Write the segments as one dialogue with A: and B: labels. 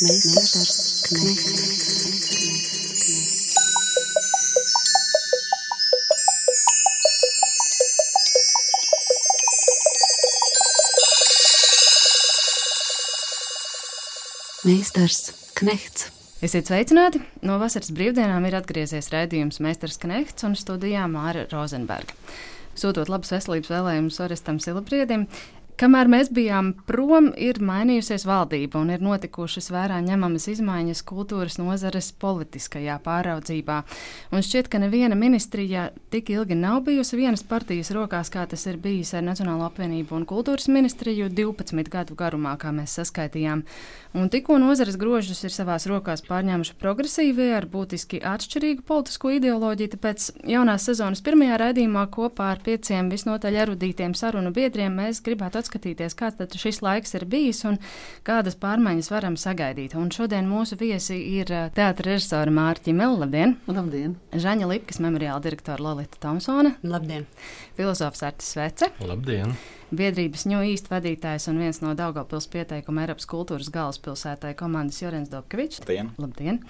A: Meistars Knechts. Meistars Knechts.
B: Esiet sveicināti! No vasaras brīvdienām ir atgriezies raidījums Meistars Knechts un studijā Māra Rozenberga. Sūtot labas veselības vēlējumus Orestam Silabriedim, Kamēr mēs bijām prom, ir mainījusies valdība un ir notikušas vērā ņemamas izmaiņas kultūras nozares politiskajā pāraudzībā. Un šķiet, ka neviena ministrija tik ilgi nav bijusi vienas partijas rokās, kā tas ir bijis ar Nacionālo apvienību un kultūras ministriju 12 gadu garumā, kā mēs saskaitījām. Un tikko nozares grožus ir savās rokās pārņēmuši progresīvie ar būtiski atšķirīgu politisko ideoloģiju, tāpēc jaunās sezonas pirmajā raidījumā kopā ar pieciem visnotaļ erudītiem sarunu biedriem mēs gribētu atskatīties atskatīties, kāds šis laiks ir bijis un kādas pārmaiņas varam sagaidīt. Un šodien mūsu viesi ir teātris režisora Mārķa Mela. Labdien!
C: Labdien!
B: Žaņa Lipkas memoriāla direktora Lolita Thompsone.
C: Labdien!
B: Filozofs Artis Svece.
D: Labdien!
B: Biedrības ņū īsti vadītājs un viens no Daugavpils pieteikuma Eiropas kultūras galvaspilsētai komandas Jorens Dobkevičs.
E: Labdien!
B: Labdien!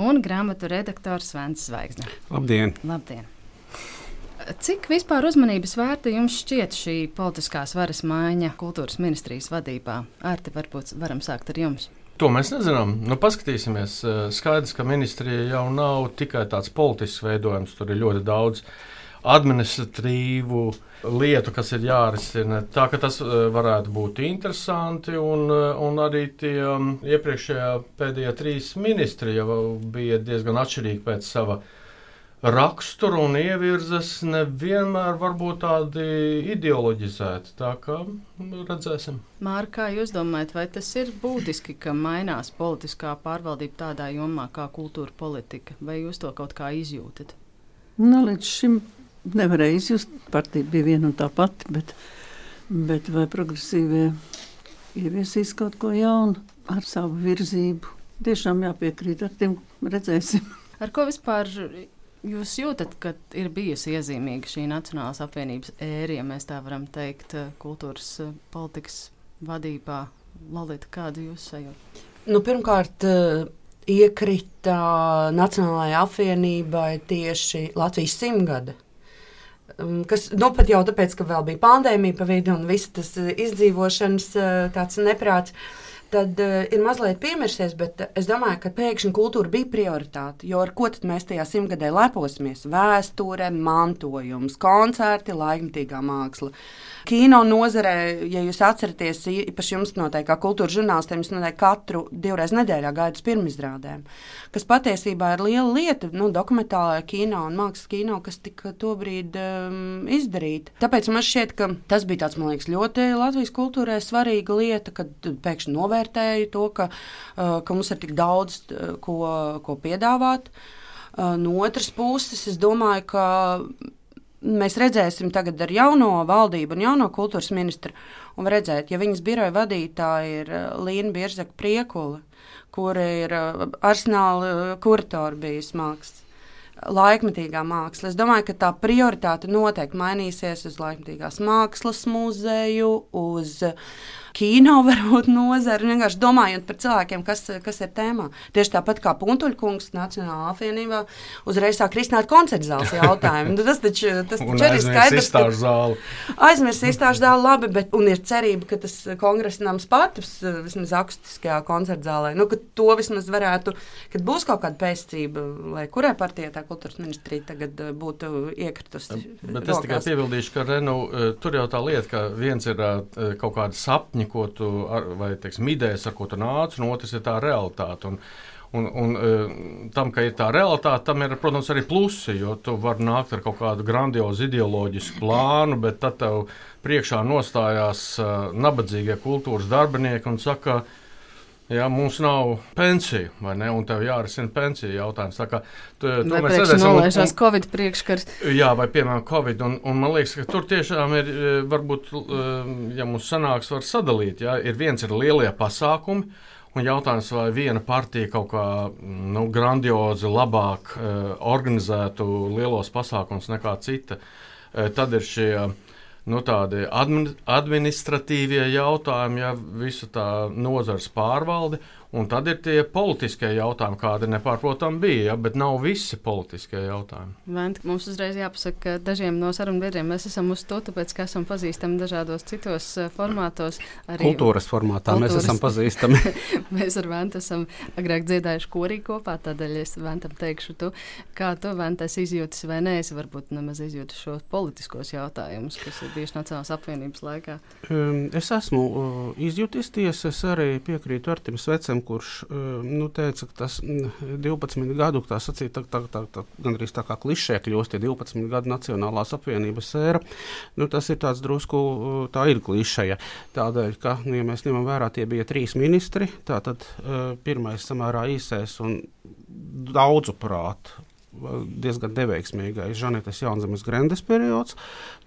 B: Un grāmatu redaktors Svens Zvaigzne.
F: Labdien!
B: Labdien! Cik vispār uzmanības vērta jums šķiet šī politiskās varas maiņa kultūras ministrijas vadībā? Ārti, varbūt varam sākt ar jums.
D: To mēs nezinām. Nu, paskatīsimies. Skaidrs, ka ministrija jau nav tikai tāds politisks veidojums. Tur ir ļoti daudz administratīvu lietu, kas ir jārisina. Tā ka tas varētu būt interesanti. Un, un arī tie iepriekšējā pēdējie trīs ministri jau bija diezgan atšķirīgi pēc sava raksturu un ievirzes nevienmēr var būt tādi ideoloģizēti. Tā kā nu, redzēsim.
B: Mārka, kā jūs domājat, vai tas ir būtiski, ka mainās politiskā pārvaldība tādā jomā kā kultūra politika, vai jūs to kaut kā izjūtat?
C: Nu, līdz šim nevarēja izjust. Partija bija viena un tā pati, bet, bet vai progresīvie ieviesīs kaut ko jaunu ar savu virzību? Tiešām jāpiekrīt ar tiem, redzēsim.
B: Ar ko vispār Jūs jūtat, ka ir bijusi iezīmīga šī Nacionālās apvienības ēra, ja mēs tā varam teikt, eh, kultūras eh, politikas vadībā. Lalita, kāda jūs sajūta?
G: Nu, pirmkārt, eh, iekrita Nacionālajai apvienībai tieši Latvijas simtgade. Um, kas nu, pat jau tāpēc, ka vēl bija pandēmija pa vidu un viss tas izdzīvošanas neprāts. Uh, tad uh, ir mazliet piemirsies, bet es domāju, ka pēkšņi kultūra bija prioritāte. Jo ar ko mēs tajā simtgadē leposimies? Vēsture, mantojums, koncerti, laikmatīgā māksla. Kino nozarē, ja jūs atceraties, īpaši jums noteikti kā kultūras žurnālistiem, jūs noteikti katru divreiz nedēļā gaidat pirmizrādēm, kas patiesībā ir liela lieta, nu, dokumentālajā kino un mākslas kino, kas tika tobrīd um, izdarīta. Tāpēc man šķiet, ka tas bija tāds, man liekas, ļoti Latvijas kultūrai svarīga lieta, kad pēkšņi novērtēju to, ka, uh, ka mums ir tik daudz, uh, ko, ko piedāvāt. Uh, no otras puses, es domāju, ka mēs redzēsim tagad ar jauno valdību un jauno kultūras ministru. Un redzēt, ja viņas biroja vadītāja ir eh, Līna Bierzaka Priekula, kur ir eh, arsenāla eh, kuratora bijis mākslas. Laikmetīgā māksla. Es domāju, ka tā prioritāte noteikti mainīsies uz laikmetīgās mākslas muzeju, uz kino varbūt nozari, vienkārši domājot par cilvēkiem, kas, kas ir tēmā. Tieši tāpat kā Puntuļkungs Nacionālā apvienībā uzreiz sāk risināt koncertu zāles jautājumu. Nu, tas taču, tas taču arī skaidrs.
D: Zāli.
G: Aizmirst izstāžu zāli labi, bet ir cerība, ka tas kongresa nams patups vismaz akustiskajā koncertu zālē. Nu, ka to vismaz varētu, kad būs kaut kāda pēcība, lai kurai partijai tā kultūras ministrija tagad eh, būtu iekritusi.
D: Bet rokās. es tikai piebildīšu, ka Renu, eh, tur jau tā lieta, ka viens ir eh, kaut kāda sapņa ko tu, ar, vai teiksim, idejas, ar ko tu nāc, un otrs ir tā realitāte. Un, Un, un tam, ka ir tā realitāte, tam ir, protams, arī plusi. Jo tu vari nākt ar kaut kādu grandiozu ideoloģisku plānu, bet tad tev priekšā nostājās nabadzīgie kultūras darbinieki un saka, ka Ja mums nav pensiju, vai ne? Un tev jārisina pensiju jautājums. Tā kā
B: tu, to mēs redzēsim. Nolaižās Covid priekškars.
D: Jā, vai piemēram Covid. Un, un man liekas, ka tur tiešām ir, e, varbūt, e, ja mums sanāks, var sadalīt. Ja? Ir viens ir lielie pasākumi. Un jautājums, vai viena partija kaut kā nu, grandiozi labāk uh, organizētu lielos pasākumus nekā cita, uh, tad ir šie uh, nu, tādi admin, administratīvie jautājumi, ja visu tā nozars pārvalde. Un tad ir tie politiskie jautājumi, kādi nepārprotami bija, ja, bet nav visi politiskie jautājumi.
B: Vent, mums uzreiz jāpasaka, ka dažiem no sarunu biedriem mēs esam uz to, tāpēc, ka esam pazīstami dažādos citos uh, formātos.
E: Arī kultūras formātā kultūras. mēs esam pazīstami.
B: mēs ar Ventu esam agrāk dziedājuši korī kopā, tādēļ es Ventam teikšu, tu, kā tu Ventas izjūtas vai nē, es varbūt nemaz izjūtu šos politiskos jautājumus, kas ir bijuši Nacionālās apvienības laikā.
E: Um, es esmu uh, izjūtis tiesa, es arī piekrītu Artim Svecam, kurš eh, nu, teica, ka tas 12 mm, gadu, tā sacīt, tā, tā, tā, tā, gandrīz tā kā klišē kļūst, ja 12 gadu Nacionālās apvienības sēra, nu, tas ir tāds drusku, eh, tā ir klišeja. Tādēļ, ka, nu, ja mēs ņemam vērā, tie bija trīs ministri, tātad eh, pirmais samērā īsais un daudzu prātu diezgan neveiksmīgais Žanetes Jaunzemes grendes periods.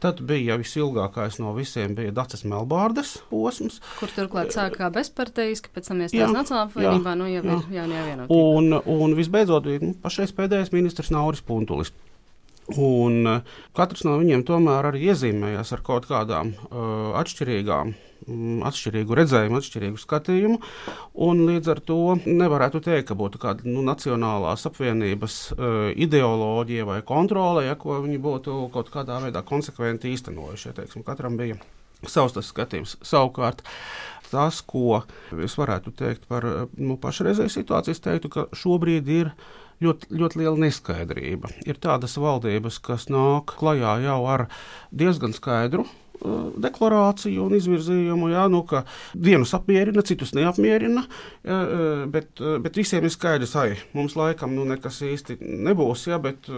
E: Tad bija visilgākais no visiem bija Dācis Melbārdes posms.
B: Kur turklāt sākā bezparteiski, pēc tam iestājās Nacionālā apvienībā, nu jau jā. ir jānevienot.
E: Un, un visbeidzot bija nu, pašais pēdējais ministrs Nauris Puntulis. Un katrs no viņiem tomēr arī iezīmējās ar kaut kādām uh, atšķirīgām Mm, atšķirīgu redzējumu, atšķirīgu skatījumu. Līdz ar to nevarētu teikt, ka būtu kāda nu, nacionālās apvienības uh, ideoloģija vai kontrole, ja, ko viņi būtu kaut kādā veidā konsekventi īstenojuši. Ja, teiksim, katram bija savs skatījums. Savukārt, tas, ko es varētu teikt par nu, pašreizēju situāciju, es teiktu, ka šobrīd ir ļoti, ļoti liela neskaidrība. Ir tādas valdības, kas nāk klajā jau ar diezgan skaidru deklarāciju un izvirzījumu, jā, nu, ka vienus apmierina, citus neapmierina, jā, uh, bet, uh, bet visiem ir skaidrs, ka mums laikam nu, nekas īsti nebūs, jā, bet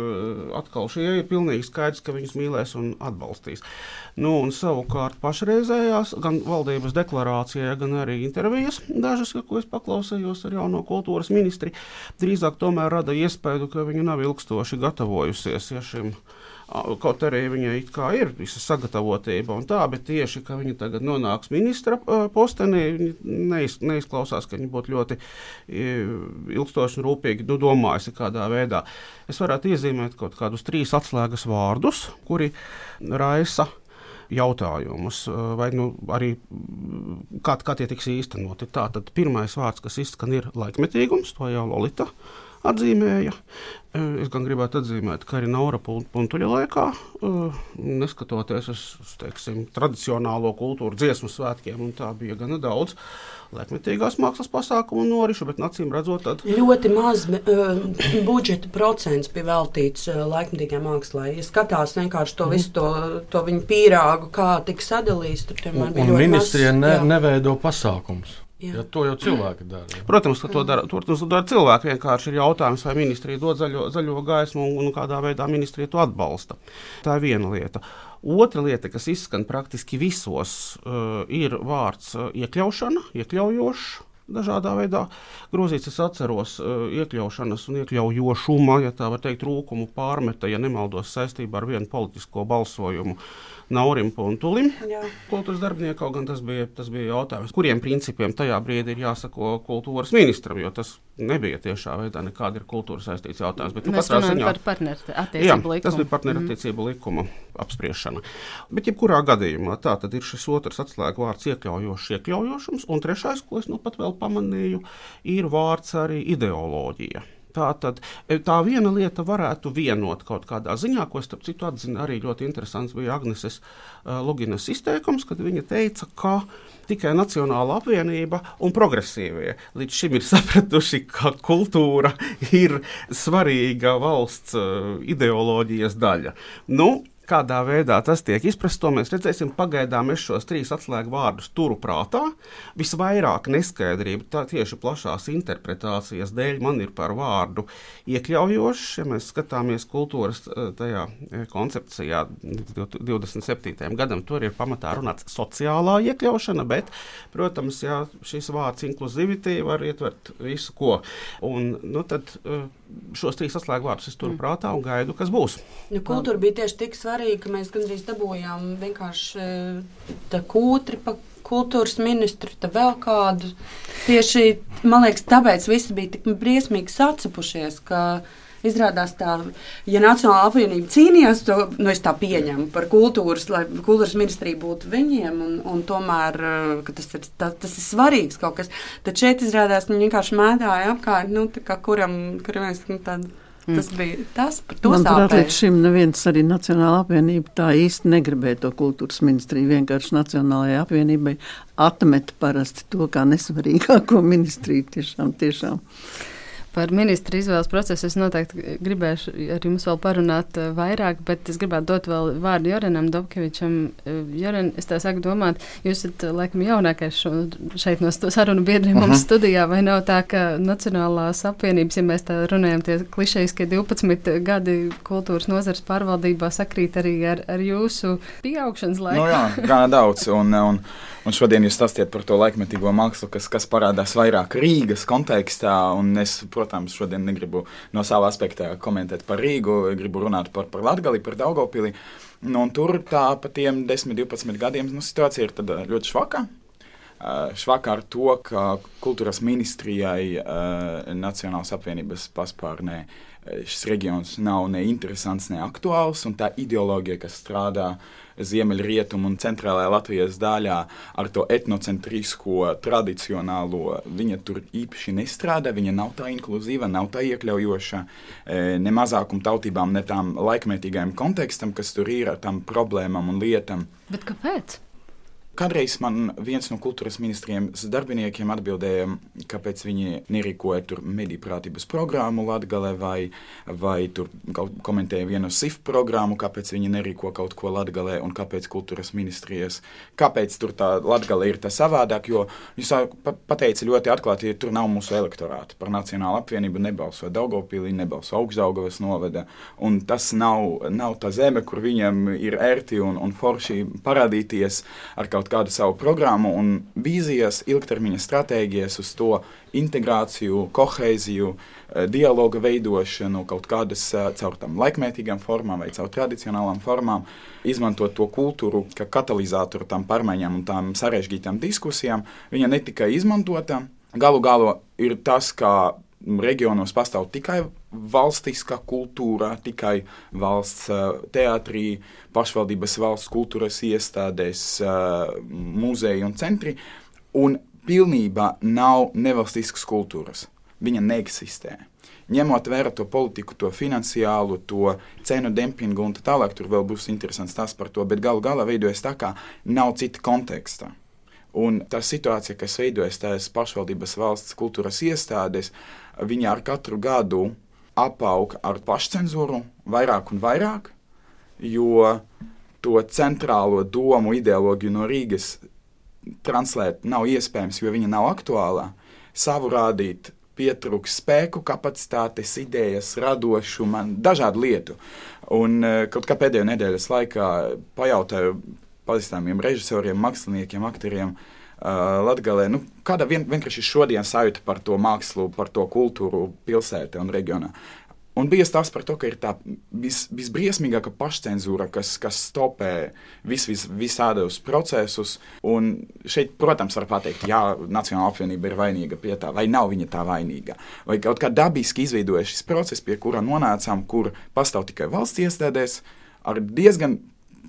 E: atkal šie ir pilnīgi skaidrs, ka viņus mīlēs un atbalstīs. Nu, un savukārt pašreizējās, gan valdības deklarācijā, gan arī intervijas, dažas, ko es paklausījos ar jauno kultūras ministri, drīzāk tomēr rada iespēju, ka viņa nav ilgstoši gatavojusies ja, šim Kaut arī viņai ir visa sagatavotība un tā, bet tieši, ka viņa tagad nonāks ministra postenī, neiz, neizklausās, ka viņa būtu ļoti ilgstoši un rūpīgi nu, domājusi kādā veidā. Es varētu iezīmēt kaut kādus trīs atslēgas vārdus, kuri raisa jautājumus, vai nu, arī kā, kā tie tiks īstenoti. Tātad pirmais vārds, kas izskan, ir laikmetīgums, to jau Lolita atzīmēja. Es gan gribētu atzīmēt, ka arī Naura Puntuļa laikā, neskatoties uz teiksim, tradicionālo kultūru, dziesmu svētkiem, un tā bija gana daudz laikmetīgās mākslas pasākumu norišu, bet acīm redzot, tad
G: ļoti maz uh, budžeta procents bija veltīts laikmetīgai mākslai. Ja skatās vienkārši to visu to, to viņu pīrāgu, kā tika sadalīts,
D: tur tomēr bija. Un ministrija ne, neveido pasākums. Jā. Ja to jau cilvēki dara. Jā.
E: Protams, ka to dara, to, to dara cilvēki. Vienkārši ir jautājums, vai ministrija dod zaļo, zaļo gaismu un, un kādā veidā ministrija to atbalsta. Tā ir viena lieta. Otra lieta, kas izskan praktiski visos, uh, ir vārds uh, iekļaušana, iekļaujošs. Dažādā veidā grozīts, es atceros, uh, iekļaušanas un iekļaujošuma, ja tā var teikt, trūkumu pārmeta, ja nemaldos, saistībā ar vienu politisko balsojumu uh, Naurim Puntulim, kultūras darbiniekam. Kaut gan tas bija, tas bija jautājums, kuriem principiem tajā brīdī ir jāsako kultūras ministram, jo tas nebija tiešā veidā nekāda ir kultūras saistīts jautājums.
B: Bet, nu, Mēs runājam ziņā, par partnerattiecību likumu.
E: Tas bija partnerattiecību mm. likuma apspriešana. Bet, jebkurā gadījumā, tā tad ir šis otrs atslēgu vārds iekļaujošs, iekļaujošums, un trešais, ko es nu pat vēl pamanīju, ir vārds arī ideoloģija. Tā, tad, e, tā viena lieta varētu vienot kaut kādā ziņā, ko starp citu atzina arī ļoti interesants bija Agneses uh, Luginas izteikums, kad viņa teica, ka tikai Nacionāla apvienība un progresīvie līdz šim ir sapratuši, ka kultūra ir svarīga valsts uh, ideoloģijas daļa. Nu, Kādā veidā tas tiek izprasts, to mēs redzēsim. Pagaidām es šos trīs atslēgu vārdus turu prātā. Visvairāk neskaidrība tā tieši plašās interpretācijas dēļ man ir par vārdu iekļaujošs. Ja mēs skatāmies kultūras eh, tajā eh, koncepcijā 27. gadam, tur ir pamatā runāts sociālā iekļaušana, bet, protams, jā, šis vārds inkluzivitāte var ietvert visu ko. Un, nu, tad, uh, šos trīs atslēgvārdus es turu mm. prātā un gaidu, kas būs.
G: Nu, kultūra bija tieši tik svarīga, ka mēs gandrīz dabūjām vienkārši eh, kūtri pa kultūras ministru, tad vēl kādu. Tieši, man liekas, tāpēc visi bija tik briesmīgi sacepušies, Izrādās, tā, ja Nacionāla apvienība cīnījās, to nu, es tā pieņemu par kultūras, lai kultūras ministrija būtu viņiem, un, un tomēr tas ir, tā, tas ir svarīgs kaut kas. Tad šeit izrādās, viņi vienkārši mētāja apkārt, nu, kuram, kuram es nu, tādu. Tas bija tas, par to
C: Manuprāt, līdz šim neviens arī Nacionāla apvienība tā īsti negribēja to kultūras ministriju. Vienkārši Nacionālajai apvienībai atmet parasti to kā nesvarīgāko ministriju tiešām, tiešām.
B: Par ministru izvēles procesu es noteikti gribēšu ar jums vēl parunāt uh, vairāk, bet es gribētu dot vēl vārdu Jorenam Dobkevičam. Uh, Joren, es tā saku domāt, jūs esat uh, laikam jaunākais šo, šeit no sarunu biedriem uh -huh. mums mhm. studijā, vai nav tā, ka Nacionālās apvienības, ja mēs tā runājam, tie klišejiskie 12 gadi kultūras nozars pārvaldībā sakrīt arī ar, ar jūsu pieaugšanas laiku?
F: Nu jā, gana daudz. Un, un, Un šodien jūs stāstījat par to laikmetīgo mākslu, kas, kas parādās vairāk Rīgas kontekstā. Es, protams, šodien negribu no sava aspekta komentēt par Rīgu, gribu runāt par, par Latviju, par Daugopili. Nu, tur tā pa tiem 10, 12 gadiem nu, situācija ir ļoti švaka. Uh, švakā ar to, ka kultūras ministrijai uh, Nacionālās apvienības paspārnē šis reģions nav ne interesants, ne aktuāls, un tā ideoloģija, kas strādā ziemeļrietumu un centrālajā Latvijas daļā ar to etnocentrisko, tradicionālo, viņa tur īpaši nestrādā, viņa nav tā inkluzīva, nav tā iekļaujoša e, ne mazākuma tautībām, ne tām laikmetīgajam kontekstam, kas tur ir ar tām problēmām un lietām.
B: Bet kāpēc?
F: Kādreiz man viens no kultūras ministriem darbiniekiem atbildēja, kāpēc viņi nerīkoja tur mediju prātības programmu Latvijā, vai, vai tur komentēja vienu SIF programmu, kāpēc viņi nerīko kaut ko Latvijā, un kāpēc kultūras ministrijas, kāpēc tur tā Latvija ir tā savādāk. Jo jūs pateicat ļoti atklāti, ja tur nav mūsu elektorāta. Par Nacionālu apvienību nebalso Daugopilī, nebalso Augstdaugavas novada, un tas nav, nav tā zeme, kur viņam ir ērti un, un forši parādīties ar kaut kaut kādu savu programmu un vīzijas, ilgtermiņa stratēģijas uz to integrāciju, koheiziju, eh, dialoga veidošanu, kaut kādas eh, caur tam laikmētīgām formām vai caur tradicionālām formām, izmantot to kultūru kā katalizatoru tam pārmaiņām un tām sarežģītām diskusijām. Viņa netika izmantota. Galu galā ir tas, ka reģionos pastāv tikai valstiskā kultūrā, tikai valsts teātrī, pašvaldības valsts kultūras iestādēs, muzeji un centri, un pilnībā nav nevalstiskas kultūras. Viņa neeksistē. Ņemot vērā to politiku, to finansiālu, to cenu dempingu un tā tālāk, tur vēl būs interesants tas par to, bet galu galā veidojas tā, ka nav cita konteksta. Un tā situācija, kas veidojas tās pašvaldības valsts kultūras iestādes, viņa ar katru gadu apaug ar pašcensūru vairāk un vairāk, jo to centrālo domu, ideoloģiju no Rīgas translēt nav iespējams, jo viņa nav aktuālā. Savu rādīt, pietrūks spēku, kapacitātes, idejas, radošuma, dažādu lietu. Un e, kaut kā pēdējo nedēļas laikā pajautāju pazīstamiem režisoriem, māksliniekiem, aktieriem, uh, Uh, Latvijā. Nu, kāda vien, vienkārši šodien sajūta par to mākslu, par to kultūru pilsētā un reģionā? Un bija stāsts par to, ka ir tā vis, visbriesmīgākā pašcensūra, kas, kas stopē vis, vis, visādus procesus. Un šeit, protams, var pateikt, jā, Nacionāla apvienība ir vainīga pie tā, vai nav viņa tā vainīga. Vai kaut kā dabiski izveidojas šis process, pie kura nonācām, kur pastāv tikai valsts iestādēs, ar diezgan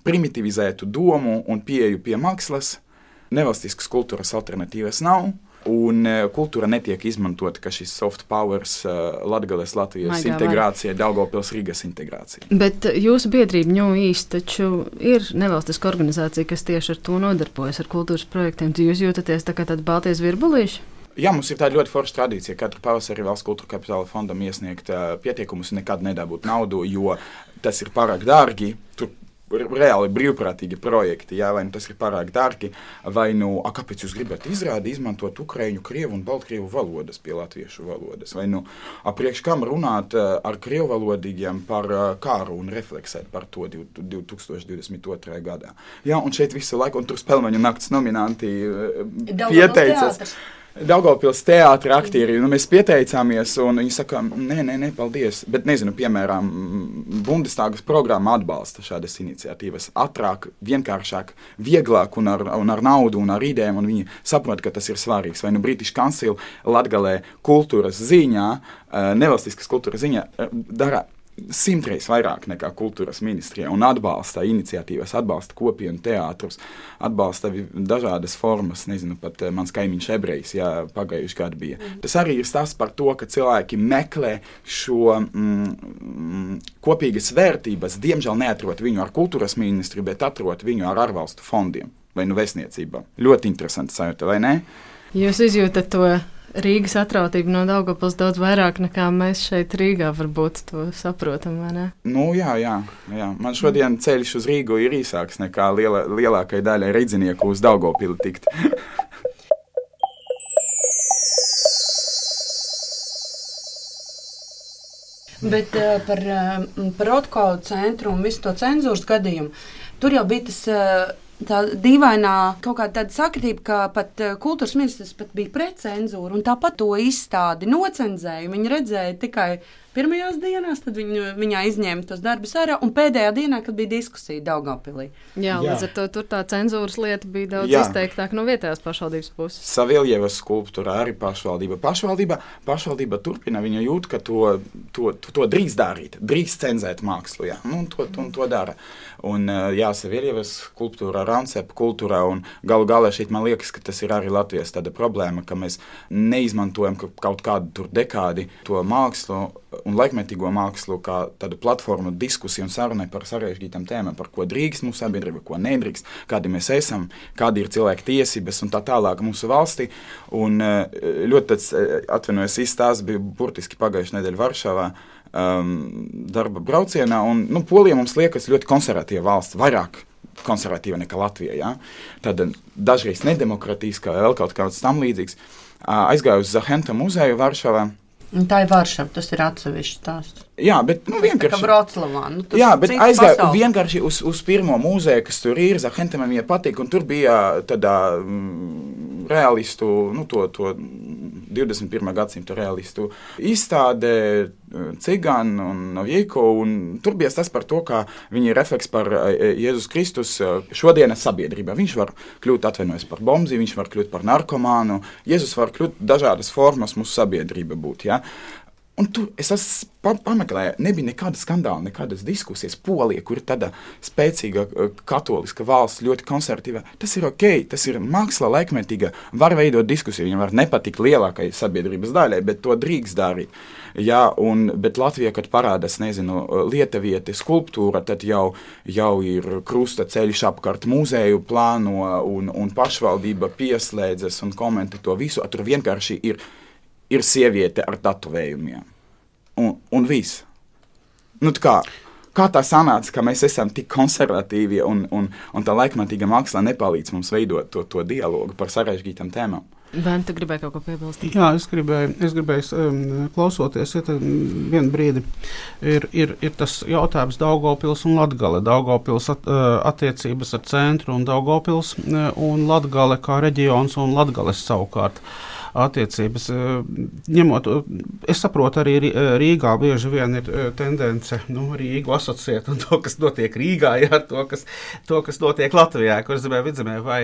F: primitivizētu domu un pieeju pie mākslas nevalstiskas kultūras alternatīvas nav. Un uh, kultūra netiek izmantota kā šis soft powers, uh, Latvijas, Latvijas Maigā integrācija, Daugopils, Rīgas integrācija.
B: Bet uh, jūsu biedrība New East taču ir nevalstiska organizācija, kas tieši ar to nodarbojas, ar kultūras projektiem. Jūs jūtaties tā kā tādi balties virbulīši?
F: Jā, mums ir tāda ļoti forša tradīcija. Katru pavasari valsts kultūra kapitāla fondam iesniegt uh, pieteikumus nekad nedabūt naudu, jo tas ir pārāk dārgi. Tur reāli brīvprātīgi projekti, jā, vai nu tas ir pārāk dārgi, vai nu, a, kāpēc jūs gribat izrādi izmantot ukraiņu, krievu un baltkrievu valodas pie latviešu valodas, vai nu, a, priekš kam runāt ar krievu valodīgiem par kāru un refleksēt par to 2022. gadā. Jā, un šeit visu laiku, un tur spēlmeņu nakts nominanti pieteicas. Daugopils teātris aktieri, nu, mēs pieteicāmies, un viņi saka, nē, nē, nē, paldies. Bet, nezinu, piemēram, Bundestāgas programma atbalsta šādas iniciatīvas. Ātrāk, vienkāršāk, vieglāk un ar, un ar naudu un ar idejām, viņi saprot, ka tas ir svarīgs. Vai nu British Council Latgalē kultūras ziņā, eh, nevalstiskas kultūras ziņā eh, dara simtreiz vairāk nekā kultūras ministrija un atbalsta iniciatīvas, atbalsta kopienu teātrus, atbalsta dažādas formas. Nezinu, pat eh, mans kaimiņš ebrejs, jā, pagājuši gadu bija. Mm. Tas arī ir stāsts par to, ka cilvēki meklē šo mm, mm, kopīgas vērtības, diemžēl neatrod viņu ar kultūras ministriju, bet atrod viņu ar ārvalstu fondiem vai nu vēstniecībā. Ļoti interesanti sajūta, vai ne?
B: Jūs izjūtat to Rīgas atrautība no Daugopils daudz vairāk nekā mēs šeit Rīgā varbūt to saprotam, vai ne?
F: Nu, jā, jā, jā. Man šodien ceļš uz Rīgu ir īsāks nekā liela, lielākai daļai rīdzinieku uz Daugopili tikt.
G: Bet uh, par, uh, par Otkovu centru un visu to cenzūras gadījumu, tur jau bija tas. Uh, tā dīvainā kaut kāda sakritība, ka pat uh, kultūras ministrs pat bija pret cenzūru un tāpat to izstādi nocenzēja. Viņi redzēja tikai pirmajās dienās, tad viņu, viņā izņēma tos darbus ārā, un pēdējā dienā, kad bija diskusija Daugopilī.
B: Jā, Jā. līdz ar to tur tā cenzūras lieta bija daudz Jā. izteiktāk no vietējās pašvaldības puses.
F: Saviljevas skulptūra arī pašvaldība. Pašvaldība, pašvaldība turpina, viņa jūt, ka to, to, to, to drīkst darīt, drīkst cenzēt mākslu, jā, nu, to, to, to dara. Un, jā, Saviljevas skulptūra, Rancepa kultūra, un galu galā šeit man liekas, ka tas ir arī Latvijas tāda problēma, ka mēs neizmantojam kaut kādu tur dekādi to mākslu un laikmetīgo mākslu kā tādu platformu diskusiju un sarunai par sarežģītām tēmām, par ko drīkst mūsu sabiedrība, ko nedrīkst, kādi mēs esam, kādi ir cilvēku tiesības un tā tālāk mūsu valstī. Un eh, ļoti tāds, eh, atvainojos, izstāsts bija burtiski pagājušajā nedēļā Varšavā. Um, darba braucienā, un nu, Polija mums liekas ļoti konservatīva valsts, vairāk konservatīva nekā Latvija. Ja? Tad dažreiz nedemokratiskā, vēl kaut kāds tam līdzīgs. Uh, aizgāju uz Zahenta muzeju Varšavā.
G: Un tā ir Varšava, tas ir atsevišķs stāsts.
F: Jā, bet nu, vienkārši.
G: Vroclavā, nu,
F: jā, bet aizgāju pasauli. vienkārši uz, uz pirmo mūzeju, kas tur ir. Zahentem man viņa patīk, un tur bija tādā mm, realistu, nu, to, to 21. gadsimta realistu izstāde Cigānu un Novieku. Tur bija tas par to, kā viņi ir refleks par e, Jēzus Kristus šodienas sabiedrībā. Viņš var kļūt atvainojis par bomzi, viņš var kļūt par narkomānu. Jēzus var kļūt dažādas formas mūsu sabiedrība būt. Ja? Un tur es pa, pameklēju, nebija nekāda skandāla, nekādas diskusijas. Polija, kur ir tāda spēcīga eh, katoliska valsts, ļoti konservatīva, tas ir ok, tas ir māksla, laikmetīga. Var veidot diskusiju, viņam var nepatikt lielākajai sabiedrības daļai, bet to drīkst darīt. Jā, un, bet Latvijā, kad parādās, nezinu, lietuvieti skulptūra, tad jau, jau ir krusta ceļš apkārt muzeju plāno un, un pašvaldība pieslēdzas un komentē to visu. Tur vienkārši ir ir sieviete ar tatuvējumiem. Un, un viss. Nu, kā, kā tā sanāca, ka mēs esam tik konservatīvi un, un, un tā laikmatīga māksla nepalīdz mums veidot to, to dialogu par sarežģītām tēmām?
B: Vai tu gribēji kaut ko piebilst?
E: Jā, es gribēju, es gribēju um, klausoties, ja vienu brīdi ir, ir, ir tas jautājums Daugopils un Latgale. Daugopils at, uh, attiecības ar centru un Daugopils uh, un Latgale kā reģions un Latgales savukārt. Uh, attiecības. Eh, ņemot, es saprotu, arī Rīgā bieži vien ir eh, tendence nu, Rīgu asociēt ar to, kas notiek Rīgā, ja, ar to, kas, to, kas notiek Latvijā, kur zemē vidzemē, vai,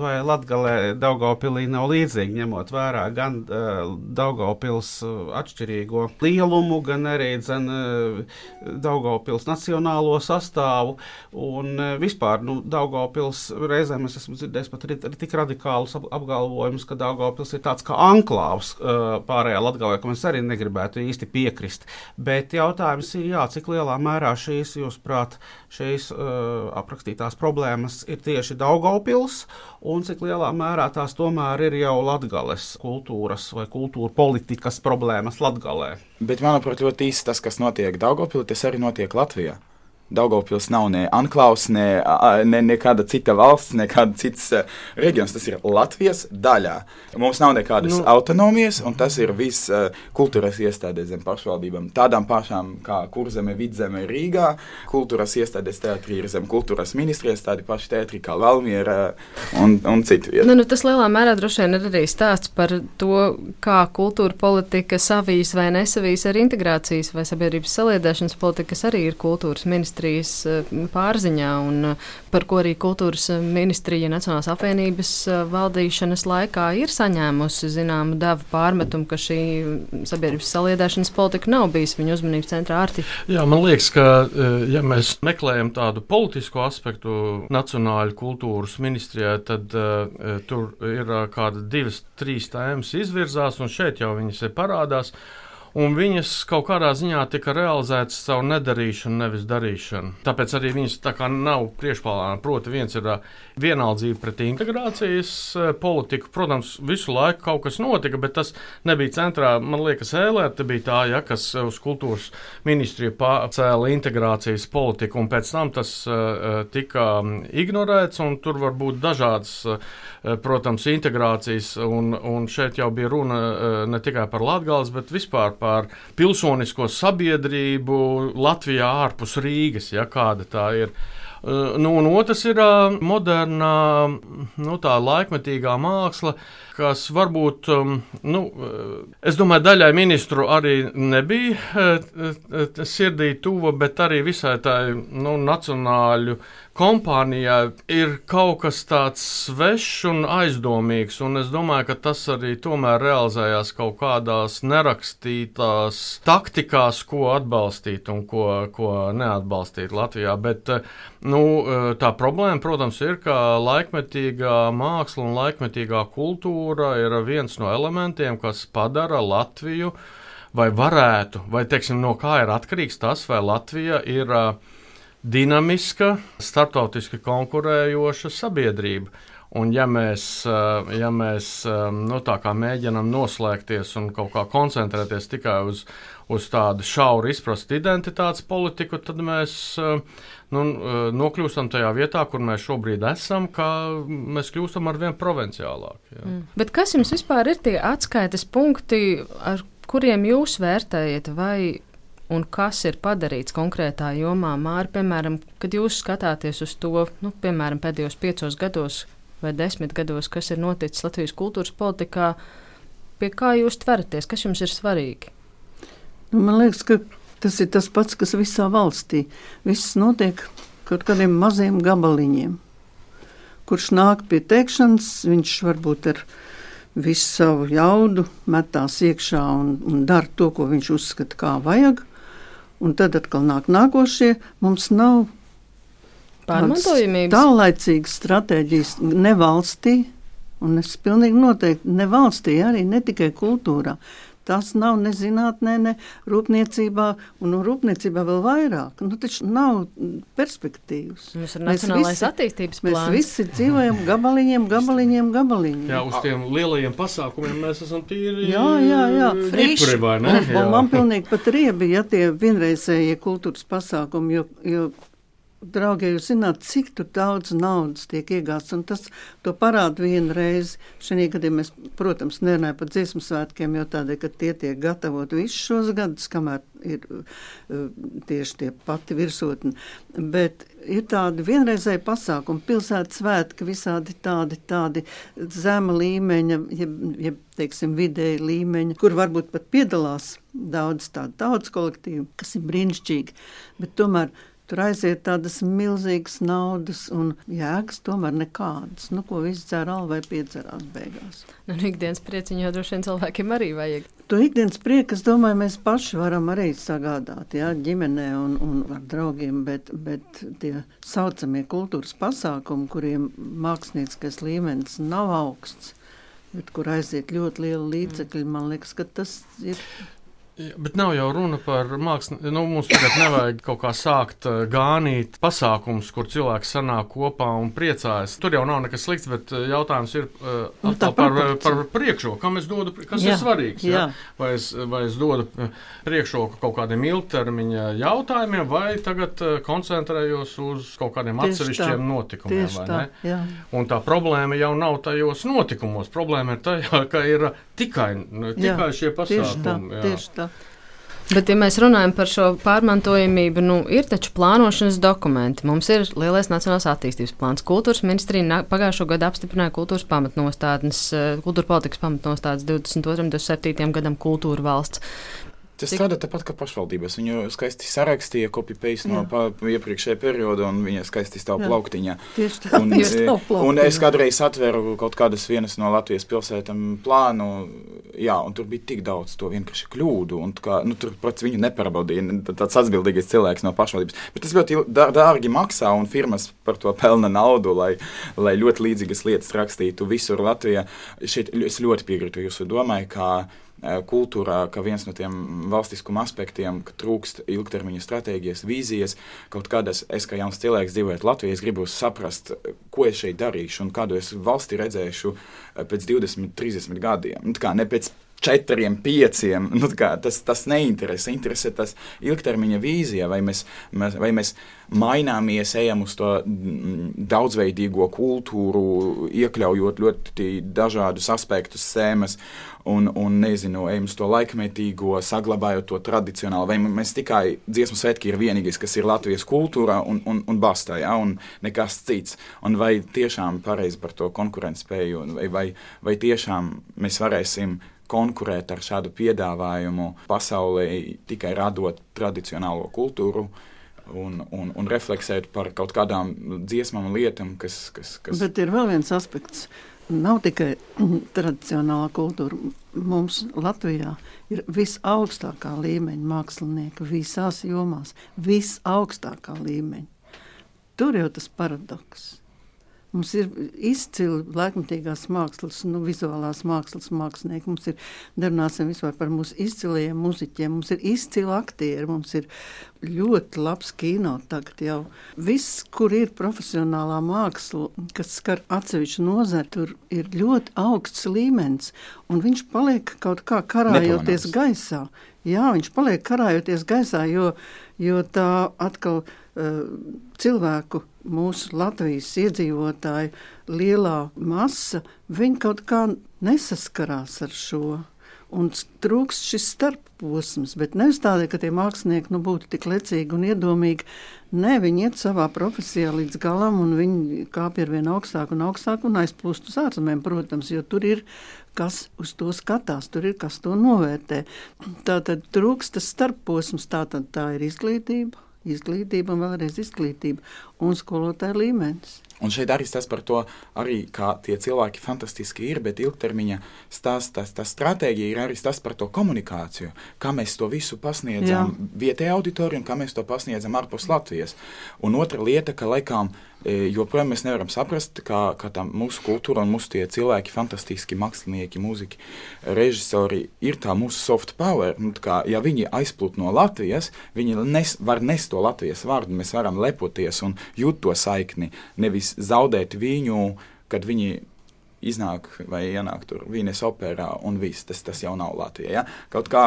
E: vai Latgalē Daugaupilī nav līdzīgi, ņemot vērā gan Daugaupils atšķirīgo lielumu, gan arī dzen, Daugaupils nacionālo sastāvu, un vispār, nu, Daugaupils reizēm es esmu dzirdējis pat arī, arī tik radikālus apgalvojumus, ka Daugaupils ir tā tāds kā anklāvs uh, pārējā Latvijā, kam es arī negribētu īsti piekrist. Bet jautājums ir, jā, cik lielā mērā šīs, jūsuprāt, šīs uh, aprakstītās problēmas ir tieši Daugaupils, un cik lielā mērā tās tomēr ir jau Latgales kultūras vai kultūra politikas problēmas Latgalē.
F: Bet, manuprāt, ļoti īsti tas, kas notiek Daugaupilī, tas arī notiek Latvijā. Daugopils nav ne anklaus, ne, a- ne nekāda cita valsts, nekāda cits uh, reģions. Tas ir Latvijas daļā. Mums nav nekādas
D: Nu.
F: autonomijas, un tas ir viss uh, kultūras iestādes zem pašvaldībām. Tādām pašām kā Kurzeme, Vidzeme, Rīgā. Kultūras iestādes teātrī ir zem kultūras ministrijas, tādi paši teātri kā Valmiera un, un citu vietu.
B: Nu, nu, tas lielā mērā droši vien ir arī stāsts par to, kā kultūra politika savīs vai nesavīs ar integrācijas vai sabiedrības saliedēšanas politika, kas arī ir kultūras ministrijas eh, pārziņā un eh, par ko arī kultūras ministrija Nacionālās apvienības eh, valdīšanas laikā ir saņēmusi zināmu devu pārmetumu, ka šī sabiedrības saliedēšanas politika nav bijis viņu uzmanības centrā ārti.
D: Jā, man liekas, ka, eh, ja mēs meklējam tādu politisku aspektu Nacionālajā kultūras ministrijā, tad uh, tur ir uh, kāda divas, trīs tēmas izvirzās, un šeit jau viņas ir parādās. Un viņas kaut kādā ziņā tika realizētas caur nedarīšanu, nevis darīšanu. Tāpēc arī viņas tā kā nav priekšplānā. Proti, viens ir vienaldzība pret integrācijas uh, politiku. Protams, visu laiku kaut kas notika, bet tas nebija centrā. Man liekas, ēlēta bija tā, ja, kas uh, uz kultūras ministriju pacēla integrācijas politiku, un pēc tam tas uh, tika um, ignorēts. un Tur var būt dažādas, protams, integrācijas, un, un šeit jau bija runa ne tikai par Latvijas, bet vispār par pilsonisko sabiedrību Latvijā ārpus Rīgas, ja kāda tā ir. Uh, Nu, un otrs ir uh, modernā, nu, tā laikmetīgā māksla, kas varbūt, um, nu, es domāju, daļai ministru arī nebija sirdī tuva, bet arī visai tai nu, nacionāļu kompānijai ir kaut kas tāds svešs un aizdomīgs. Un es domāju, ka tas arī tomēr realizējās kaut kādās nerakstītās taktikās, ko atbalstīt un ko, ko neatbalstīt Latvijā. Bet eh, nu, eh, tā problēma, protams, ir, ka laikmetīgā māksla un laikmetīgā kultūra ir viens no elementiem, kas padara Latviju. Vai varētu, vai teiksim, no kā ir atkarīgs tas, vai Latvija ir uh, dinamiska, starptautiski konkurējoša sabiedrība. Un ja mēs, eh, ja mēs eh, nu, tā kā mēģinām noslēgties un kaut kā koncentrēties tikai uz, uz tādu šauru izprastu identitātes politiku, tad mēs eh, nu, nokļūstam tajā vietā, kur mēs šobrīd esam, ka mēs kļūstam ar vien provinciālāki. jā.
B: Mm. Bet kas jums vispār ir tie atskaites punkti, ar kuriem jūs vērtējat, vai un kas ir padarīts konkrētā jomā? Māri, piemēram, kad jūs skatāties uz to, nu, piemēram, pēdējos piecos gados vai desmit gados, kas ir noticis Latvijas kultūras politikā, pie kā jūs tveraties, kas jums ir svarīgi?
C: Nu, man liekas, ka tas ir tas pats, kas visā valstī. Viss notiek kaut kādiem maziem gabaliņiem. Kurš nāk pie teikšanas, viņš varbūt ar visu savu jaudu metās iekšā un, un dara to, ko viņš uzskata, kā vajag. Un tad atkal nāk nākošie. Mums nav
B: Pārmantojamības.
C: Tālaicīgas stratēģijas ne valstī, un es pilnīgi noteikti ne valstī, arī ne tikai kultūrā. Tas nav ne zinātnē, ne rūpniecībā, un no rūpniecībā vēl vairāk. Nu, taču nav perspektīvas.
B: Mums ir
C: Mēs
B: nacionālais
C: visi-
B: attīstības
C: Mēs
B: plāns.
C: visi dzīvojam gabaliņiem, gabaliņiem, gabaliņiem.
D: Jā, uz tiem lielajiem pasākumiem mēs esam tīri.
C: Jā, jā, jā.
D: Frīši?
C: Un, un man pilnīgi pat riebi, ja tie vienreizējie kultūras pasākumi, jo, jo draugi, jūs zināt, cik daudz naudas tiek iegāsts, un tas parāda vienu reizi. Šī gadījumā mēs, protams, nerunājam par dziesmu svētkiem, jo tādēļ, ka tie tiek gatavot visus šos gadus, kamēr ir uh, tieši tie pati virsotni. Bet ir tādi vienreizēji pasākumi, pilsētas svētki, visādi tādi, tādi zema līmeņa, jeb, jeb teiksim, vidēji līmeņa, kur varbūt pat piedalās daudz tādu tautas kolektīvu, kas ir brīnišķīgi. Bet tomēr Tur aiziet tādas milzīgas naudas un jēgas, tomēr nekādas. Nu, ko viss dzēr alā vai piedzerās beigās.
B: Nu, ikdienas prieciņu jau droši vien cilvēkiem arī vajag.
C: To ikdienas prieku, es domāju, mēs paši varam arī sagādāt, jā, ģimenē un, un ar draugiem, bet, bet tie saucamie kultūras pasākumi, kuriem mākslinieckais līmenis nav augsts, bet kur aiziet ļoti liela līdzekļi, man liekas, ka tas ir
D: bet nav jau runa par mākslinieku. Nu, mums tagad nevajag kaut kā sākt uh, gānīt pasākumus, kur cilvēki sanāk kopā un priecājas. Tur jau nav nekas slikts, bet uh, jautājums ir uh,
C: Nu, tā
D: par,
C: proporcija.
D: par priekšroku. Kam es dodu, kas
C: Jā,
D: ir svarīgs? Ja?
C: jā.
D: Vai, es, vai es dodu priekšroku kaut kādiem ilgtermiņa jautājumiem, vai tagad koncentrējos uz kaut kādiem
C: Tieši tā.
D: atsevišķiem notikumiem?
C: Tieši
D: vai
C: tā.
D: ne?
C: Jā.
D: Un tā problēma jau nav tajos notikumos. Problēma ir tajā, ka ir tikai, nu, tikai šie
C: Tieši tā.
D: pasākumi. jā.
C: Tieši tā.
B: Bet, ja mēs runājam par šo pārmantojamību, nu, ir taču plānošanas dokumenti. Mums ir lielais nacionālās attīstības plāns. Kultūras ministrija pagājušo gadu apstiprināja kultūras pamatnostādnes, eh, kultūra politikas pamatnostādnes 22. un 27. gadam kultūra valsts.
F: Tas
B: Cik-
F: strādā tāpat kā pašvaldībās. Viņu skaisti sarakstīja, kopija-paste no pa- iepriekšējā perioda, un viņa skaisti stāv
C: Jā.
F: plauktiņā.
C: Tieši tā.
F: Un,
C: Tieši
F: e,
C: tā plauktiņā.
F: un es kādreiz atveru kaut kādas vienas no Latvijas pilsētām plānu, jā, un tur bija tik daudz to vienkārši kļūdu, un kā, nu, tur, protams, viņu neparaudīja n- tāds atbildīgais cilvēks no pašvaldības. Bet tas ļoti dārgi maksā, un firmas par to pelna naudu, lai, lai ļoti līdzīgas lietas rakstītu visur Latvijā. Šeit es ļoti piekrītu jūsu domai, ka kultūrā, ka viens no tiem valstiskuma aspektiem, ka trūkst ilgtermiņa stratēģijas, vīzijas, kaut kādas, es kā jauns cilvēks dzīvojot Latvijā, es gribu saprast, ko es šeit darīšu un kādu es valsti redzēšu eh, pēc 20, 30 gadiem. Nu, tā kā ne pēc četriem, pieciem. Nu, kā, tas, tas neinteresē. Interesē tas ilgtermiņa vīzija, vai mēs, mēs, vai mēs maināmies, ejam uz to mm, daudzveidīgo kultūru, iekļaujot ļoti dažādus aspektus, sēmas, un, un nezinu, ejam uz to laikmetīgo, saglabājot to tradicionālo. Vai mēs tikai dziesmu svētki ir vienīgais, kas ir Latvijas kultūrā un, un, un bastā, ja, un nekas cits. Un vai tiešām pareizi par to konkurētspēju, vai, vai, vai tiešām mēs varēsim konkurēt ar šādu piedāvājumu pasaulē, tikai radot tradicionālo kultūru un, un, un refleksēt par kaut kādām dziesmām lietām, kas. kas, kas...
C: Bet ir vēl viens aspekts. Nav tikai tradicionālā kultūra. Mums Latvijā ir visaugstākā līmeņa mākslinieki visās jomās. Visaugstākā līmeņa. Tur jau tas paradoks. Mums ir izcili laikmatīgās mākslas, nu, vizuālās mākslas mākslinieki. Mums ir, runāsim vispār par mūsu izcilajiem muziķiem. Mums ir izcili aktieri, mums ir ļoti labs kino tagad jau. Viss, kur ir profesionālā māksla, kas skar atsevišķu nozari, tur ir ļoti augsts līmenis, un viņš paliek kaut kā karājoties gaisā. Jā, viņš paliek karājoties gaisā, jo, jo tā atkal uh, cilvēku, mūsu Latvijas iedzīvotāju lielā masa, viņi kaut kā nesaskarās ar šo. Un trūkst šis starposms, bet nevis tādēļ, ka tie mākslinieki nu, būtu tik lecīgi un iedomīgi. Nē, viņi iet savā profesijā līdz galam, un viņi kāpj ar vien augstāk un augstāk un aizplūst uz ārzemēm, protams, jo tur ir kas uz to skatās, tur ir kas to novērtē. Tā tad trūkst tas starposms, tā tad tā ir izglītība, izglītība un vēlreiz izglītība un skolotāja līmenis.
F: Un šeit arī tas par to, arī, kā tie cilvēki fantastiski ir, bet ilgtermiņa stāsts, tas, tas stratēģija ir arī tas par to komunikāciju, kā mēs to visu pasniedzam vietējai auditorijai un kā mēs to pasniedzam ārpus Latvijas. Un otra lieta, ka laikam joprojām mēs nevaram saprast, kā, kā tā mūsu kultūra un mūsu cilvēki, fantastiski mākslinieki, mūziķi, režisori, ir tā mūsu soft power. Nu, kā, ja viņi aizplūt no Latvijas, viņi nes, var nest to Latvijas vārdu, mēs varam lepoties un jūt to saikni, nevis zaudēt viņu, kad viņi iznāk vai ienāk tur Vīnes operā, un viss tas, tas jau nav Latvijā. Ja? Kaut kā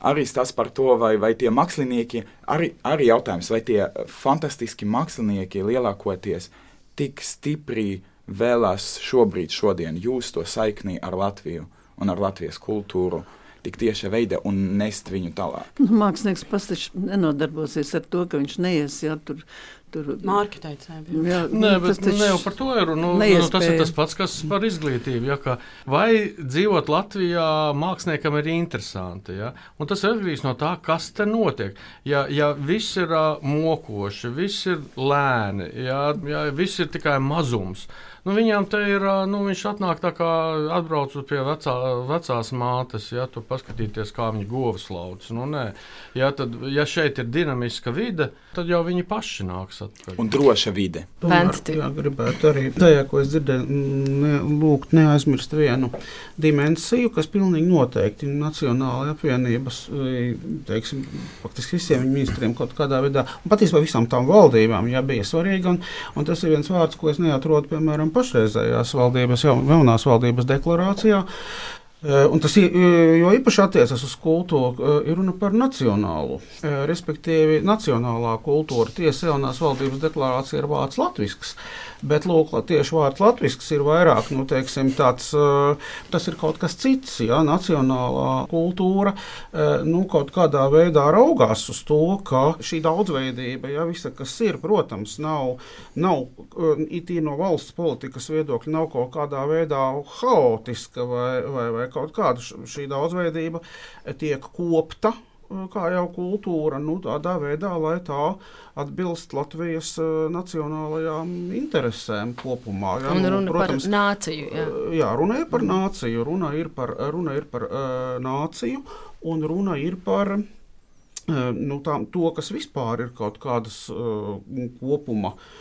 F: arī tas par to, vai, vai tie mākslinieki, arī, arī jautājums, vai tie fantastiski mākslinieki lielākoties tik stipri vēlās šobrīd, šodien jūs to saikni ar Latviju un ar Latvijas kultūru. Tik tieši veida un nest viņu tālāk.
C: Nu, Mākslinieks pats nenodarbosies ar to, ka viņš neies. Jā, tur, tur,
G: Mārķa teica, jā.
C: jā,
D: Nē,
C: nu,
D: bet
C: tas
D: ne par to ir. Nu, nu, tas ir tas pats, kas par izglītību. Ja, ka vai dzīvot Latvijā māksliniekam ir interesanti? Ja? Un tas atkarīgs no tā, kas te notiek. Ja, ja viss ir uh, mokoši, viss ir lēni, ja, ja viss ir tikai mazums. Nu, viņam te ir, nu, viņš atnāk tā kā atbraucot pie vecā, vecās mātes, ja tur paskatīties, kā viņa govs lauc. Nu, nē. ja, tad, ja šeit ir dinamiska vide, tad jau viņi paši nāks. atpakaļ.
F: Un droša vide.
B: Venti.
E: Jā, gribētu arī tajā, ko es dzirdēju, ne, lūgt neaizmirst vienu dimensiju, kas pilnīgi noteikti Nacionālajā apvienības, eh, teiksim, faktiski visiem ministriem kaut kādā veidā, un patiesībā visām tām valdībām, jā, bija svarīga, un, un tas ir viens vārds, ko es neatrodu, piemēram, pašreizējās valdības, jaunās valdības deklarācijā, un tas jo īpaši attiecas uz kultūru, eh, ir runa par nacionālu. Eh, respektīvi, nacionālā kultūra tiesa jaunās valdības deklarācija ir vārds latvisks. Bet lūk, tieši vārds latvisks ir vairāk, nu, teiksim, tāds, tas ir kaut kas cits. Ja? Nacionālā kultūra nu, kaut kādā veidā raugās uz to, ka šī daudzveidība, ja visa, kas ir, protams, nav, nav it no valsts politikas viedokļa, nav kaut kādā veidā haotiska vai, vai, vai kaut kāda šī daudzveidība tiek kopta kā jau kultūra, nu, tādā veidā, lai tā atbilst Latvijas uh, nacionālajām interesēm kopumā.
B: Jā, un nu, runa protams, par nāciju. Jā.
E: jā, runa ir par nāciju, runa ir par, runa ir par uh, nāciju un runa ir par. Uh, nu, tā, to, kas vispār ir kaut kādas uh, kopuma uh,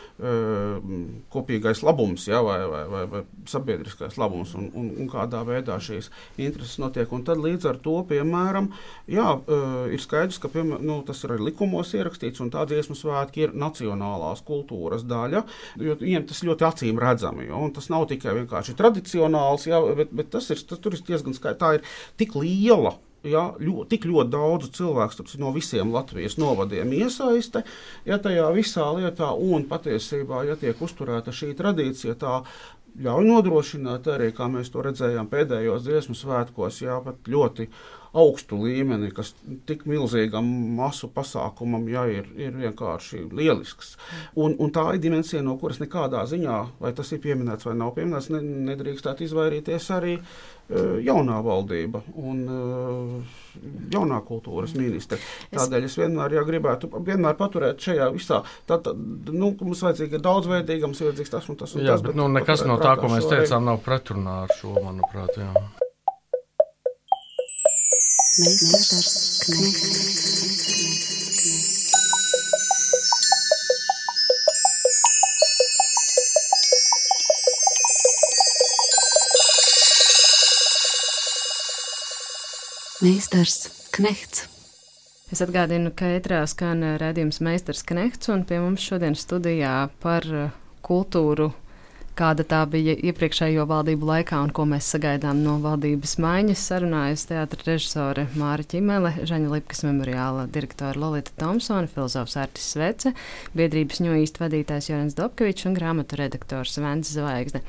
E: kopīgais labums ja, vai, vai, vai, vai sabiedriskais labums un, un, un kādā veidā šīs intereses notiek. Un tad līdz ar to, piemēram, jā, ir skaidrs, ka piemēram, nu, tas ir arī likumos ierakstīts, un tā dziesmu svētki ir nacionālās kultūras daļa, jo viņiem tas ļoti acīm redzami. Jo, tas nav tikai vienkārši tradicionāls, jā, bet, bet tas ir, tas, ir diezgan skaidrs. Tā ir tik liela ja, ļoti, tik ļoti daudzu cilvēku no visiem Latvijas novadiem iesaiste ja, tajā visā lietā, un patiesībā, ja tiek uzturēta šī tradīcija, tā ļauj nodrošināt arī, kā mēs to redzējām pēdējos dziesmu svētkos, jā, pat ļoti augstu līmeni, kas tik milzīgam masu pasākumam jā, ir, ir vienkārši lielisks. Un, un tā ir dimensija, no kuras nekādā ziņā, vai tas ir pieminēts vai nav pieminēts, ne, nedrīkstētu izvairīties arī Eh, jaunā valdība un uh, jaunā kultūras ministra. Tādēļ es vienmēr ja gribētu vienmēr paturēt šajā visā. Tad, tad nu, mums vajadzīga daudzveidīga, mums vajadzīgs tas un tas. Un
D: jā,
E: tas
D: bet, bet nu, nekas no tā, ko mēs teicām, nav pretrunā ar šo, manuprāt. Jā. Meistars Knechts.
A: Meistars Knehts.
B: Es atgādinu, ka ētrā skan redzējums Meistars Knehts, un pie mums šodien studijā par kultūru kāda tā bija iepriekšējo valdību laikā un ko mēs sagaidām no valdības maiņas, sarunājas teātris režisore Māra Čimele, Žaņa Lipkas memoriāla direktore Lolita Thompsona, filozofs Artis Svece, biedrības ņūīst vadītājs Jorens Dobkevičs un grāmatu redaktors Vents Zvaigzne.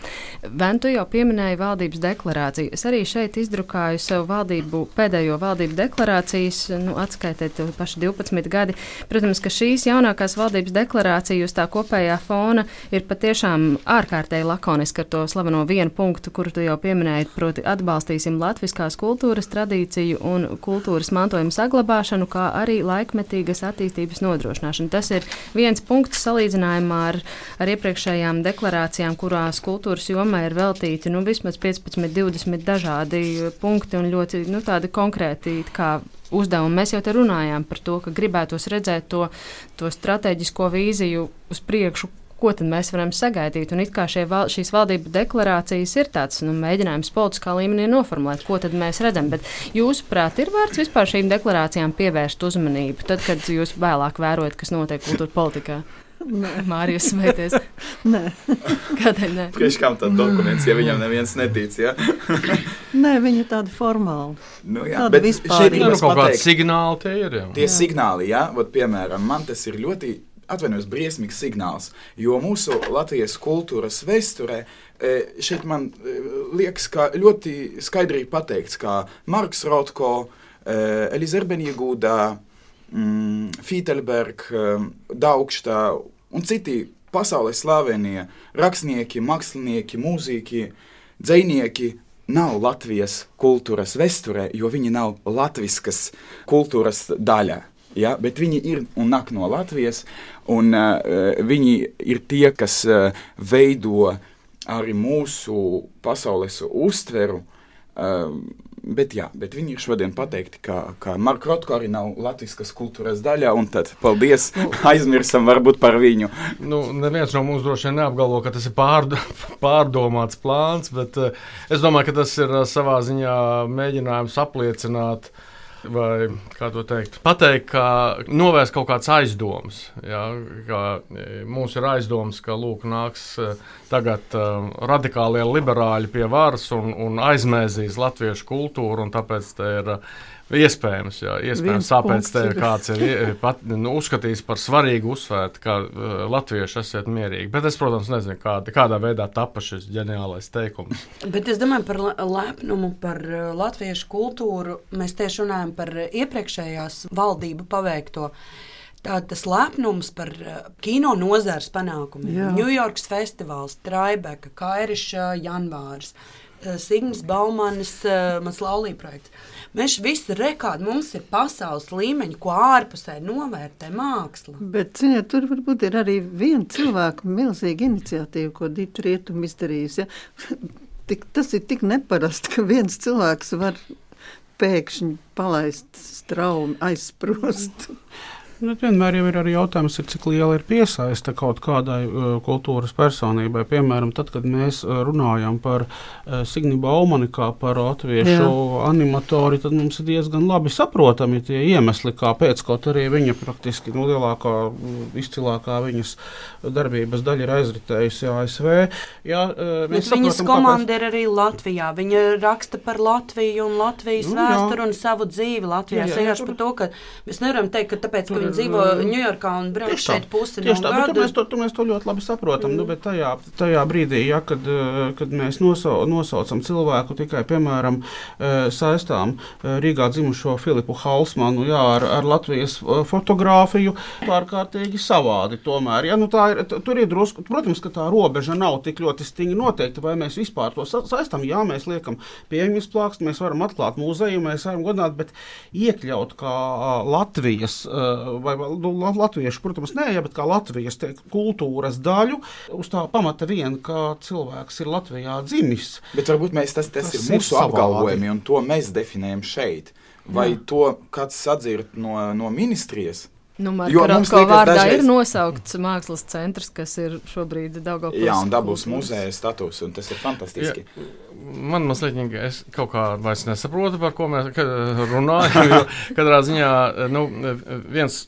B: Ventu jau pieminēja valdības deklarāciju. Es arī šeit izdrukāju sev valdību, pēdējo valdību deklarācijas, nu, atskaitēt paši 12 gadi. Protams, ka šīs jaunākās valdības deklarācijas tā kopējā fona ir patiešām ārkārtēji pretēji lakoniski ar to slaveno vienu punktu, kuru tu jau pieminēji, proti atbalstīsim latviskās kultūras tradīciju un kultūras mantojuma saglabāšanu, kā arī laikmetīgas attīstības nodrošināšanu. Tas ir viens punkts salīdzinājumā ar, ar iepriekšējām deklarācijām, kurās kultūras jomā ir veltīti nu, vismaz 15, 20 dažādi punkti un ļoti nu, konkrēti uzdevumi. Mēs jau te runājām par to, ka gribētos redzēt to, to strateģisko vīziju uz priekšu, ko tad mēs varam sagaidīt. Un it kā val, šīs valdību deklarācijas ir tāds nu, mēģinājums politiskā līmenī noformulēt, ko tad mēs redzam. Bet jūsuprāt, ir vērts vispār šīm deklarācijām pievērst uzmanību, tad, kad jūs vēlāk vērojat, kas notiek kultūra politikā? Mārijas smēties.
C: Nē,
B: kādēļ ne?
F: Priekš kam tāds dokuments, ja viņam neviens netic? Ja?
C: Nē, viņi ir tādi formāli.
F: Nu, jā, tādi bet šeit ir
D: kaut kādi signāli. Tie ir. Jā.
F: Tie jā. signāli, jā, Vat, piemēram, man tas ir ļoti atvainojos, briesmīgs signāls. Jo mūsu Latvijas kultūras vēsturē e, šeit man e, liekas, ka ļoti skaidri pateikts, ka Marks Rotko, e, Eliza Erbenjegūda, mm, Fītelberg, Daugštā un citi pasaules slavenie rakstnieki, mākslinieki, mūziķi, dzinieki nav Latvijas kultūras vēsturē, jo viņi nav latviskas kultūras daļa ja, bet viņi ir un nāk no Latvijas, un uh, viņi ir tie, kas uh, veido arī mūsu pasaules uztveru. Uh, Bet, jā, bet viņi ir šodien pateikti, ka, ka Marka Rotko arī nav latviešu kultūras daļa, un tad paldies, aizmirsam varbūt par viņu.
D: Nu, neviens no mums droši vien neapgalvo, ka tas ir pārdo, pārdomāts plāns, bet es domāju, ka tas ir savā ziņā mēģinājums apliecināt uh, vai kā to teikt, pateikt, ka novērst kaut kādas aizdomas. Ja, ka e, mums ir aizdomas, ka lūk, nāks e, tagad uh, radikālie liberāļi pie varas un, un aizmēzīs latviešu kultūru, un tāpēc ir. Iespējams, jā, iespējams tāpēc te kāds ir pat, nu, uzskatījis par svarīgu uzsvērt, ka uh, latvieši esat mierīgi. Bet es, protams, nezinu, kāda, kādā veidā tapa šis ģeniālais teikums.
G: Bet es domāju par lepnumu, par uh, latviešu kultūru. Mēs tieši runājam par iepriekšējās valdību paveikto. Tā, tas lepnums par kino nozares panākumiem. Ņujorkas festivāls, Traibeka, Kairiša, Janvārs, Signis Baumanis, mans laulība projekts. Mēs visi rekādi, mums ir pasaules līmeņi, ko ārpusē novērtē māksla.
C: Bet, ziniet, tur varbūt ir arī viena cilvēka milzīga iniciatīva, ko Dita Rietuma izdarījusi. Ja? Tik, tas ir tik neparasti, ka viens cilvēks var pēkšņi palaist straumi, aizsprost. Mm.
E: Nu, vienmēr ir arī jautājums, ir, cik liela ir piesaiste kaut kādai uh, kultūras personībai. Piemēram, tad, kad mēs uh, runājam par uh, Signu Baumani kā par latviešu Jā. animatori, tad mums ir diezgan labi saprotami tie iemesli, kāpēc. Kaut arī viņa praktiski nu, lielākā, izcilākā viņas darbības daļa ir aizritējusi ASV. Jā, uh,
G: Bet viņas komanda kāpēc... ir arī Latvijā. Viņa raksta par Latviju un Latvijas nu, vēsturi un savu dzīvi Latvijā. Jā, jā, jā, jā, par to, ka mēs nevaram teikt, ka tāpēc, ka viņi dzīvo Ņujorkā un brauc šeit pusi
E: no tā, gada. Mēs to, to, mēs to ļoti labi saprotam, nu, mm. nu, bet tajā, tajā brīdī, ja, kad, eh, kad mēs nosau, nosaucam cilvēku tikai, piemēram, eh, saistām eh, Rīgā dzimušo Filipu Halsmanu jā, ar, ar Latvijas fotografiju, ārkārtīgi savādi tomēr. Ja, nu, ir, tur ir drusku, protams, ka tā robeža nav tik ļoti stingri noteikta, vai mēs vispār to saistām. Jā, mēs liekam pieejamies plākstu, mēs varam atklāt muzeju, mēs varam godināt, bet iekļaut kā Latvijas vai nu, latviešu, protams, nē, ja, bet kā Latvijas te, kultūras daļu, uz tā pamata vien, ka cilvēks ir Latvijā dzimis.
F: Bet varbūt mēs, tas, tas, tas ir mūsu ir apgalvojumi, un to mēs definējam šeit. Vai Jā. to kāds sadzird no, no ministrijas?
B: Nu, jo mums liekas, vārdā dažreiz... ir nosaukts mākslas centrs, kas ir šobrīd Daugavpils.
F: Jā, un dabūs muzeja status, un tas ir fantastiski. Jā.
D: Man mazliet, es kaut kā vairs nesaprotu, par ko mēs runājam, jo katrā ziņā, nu, viens,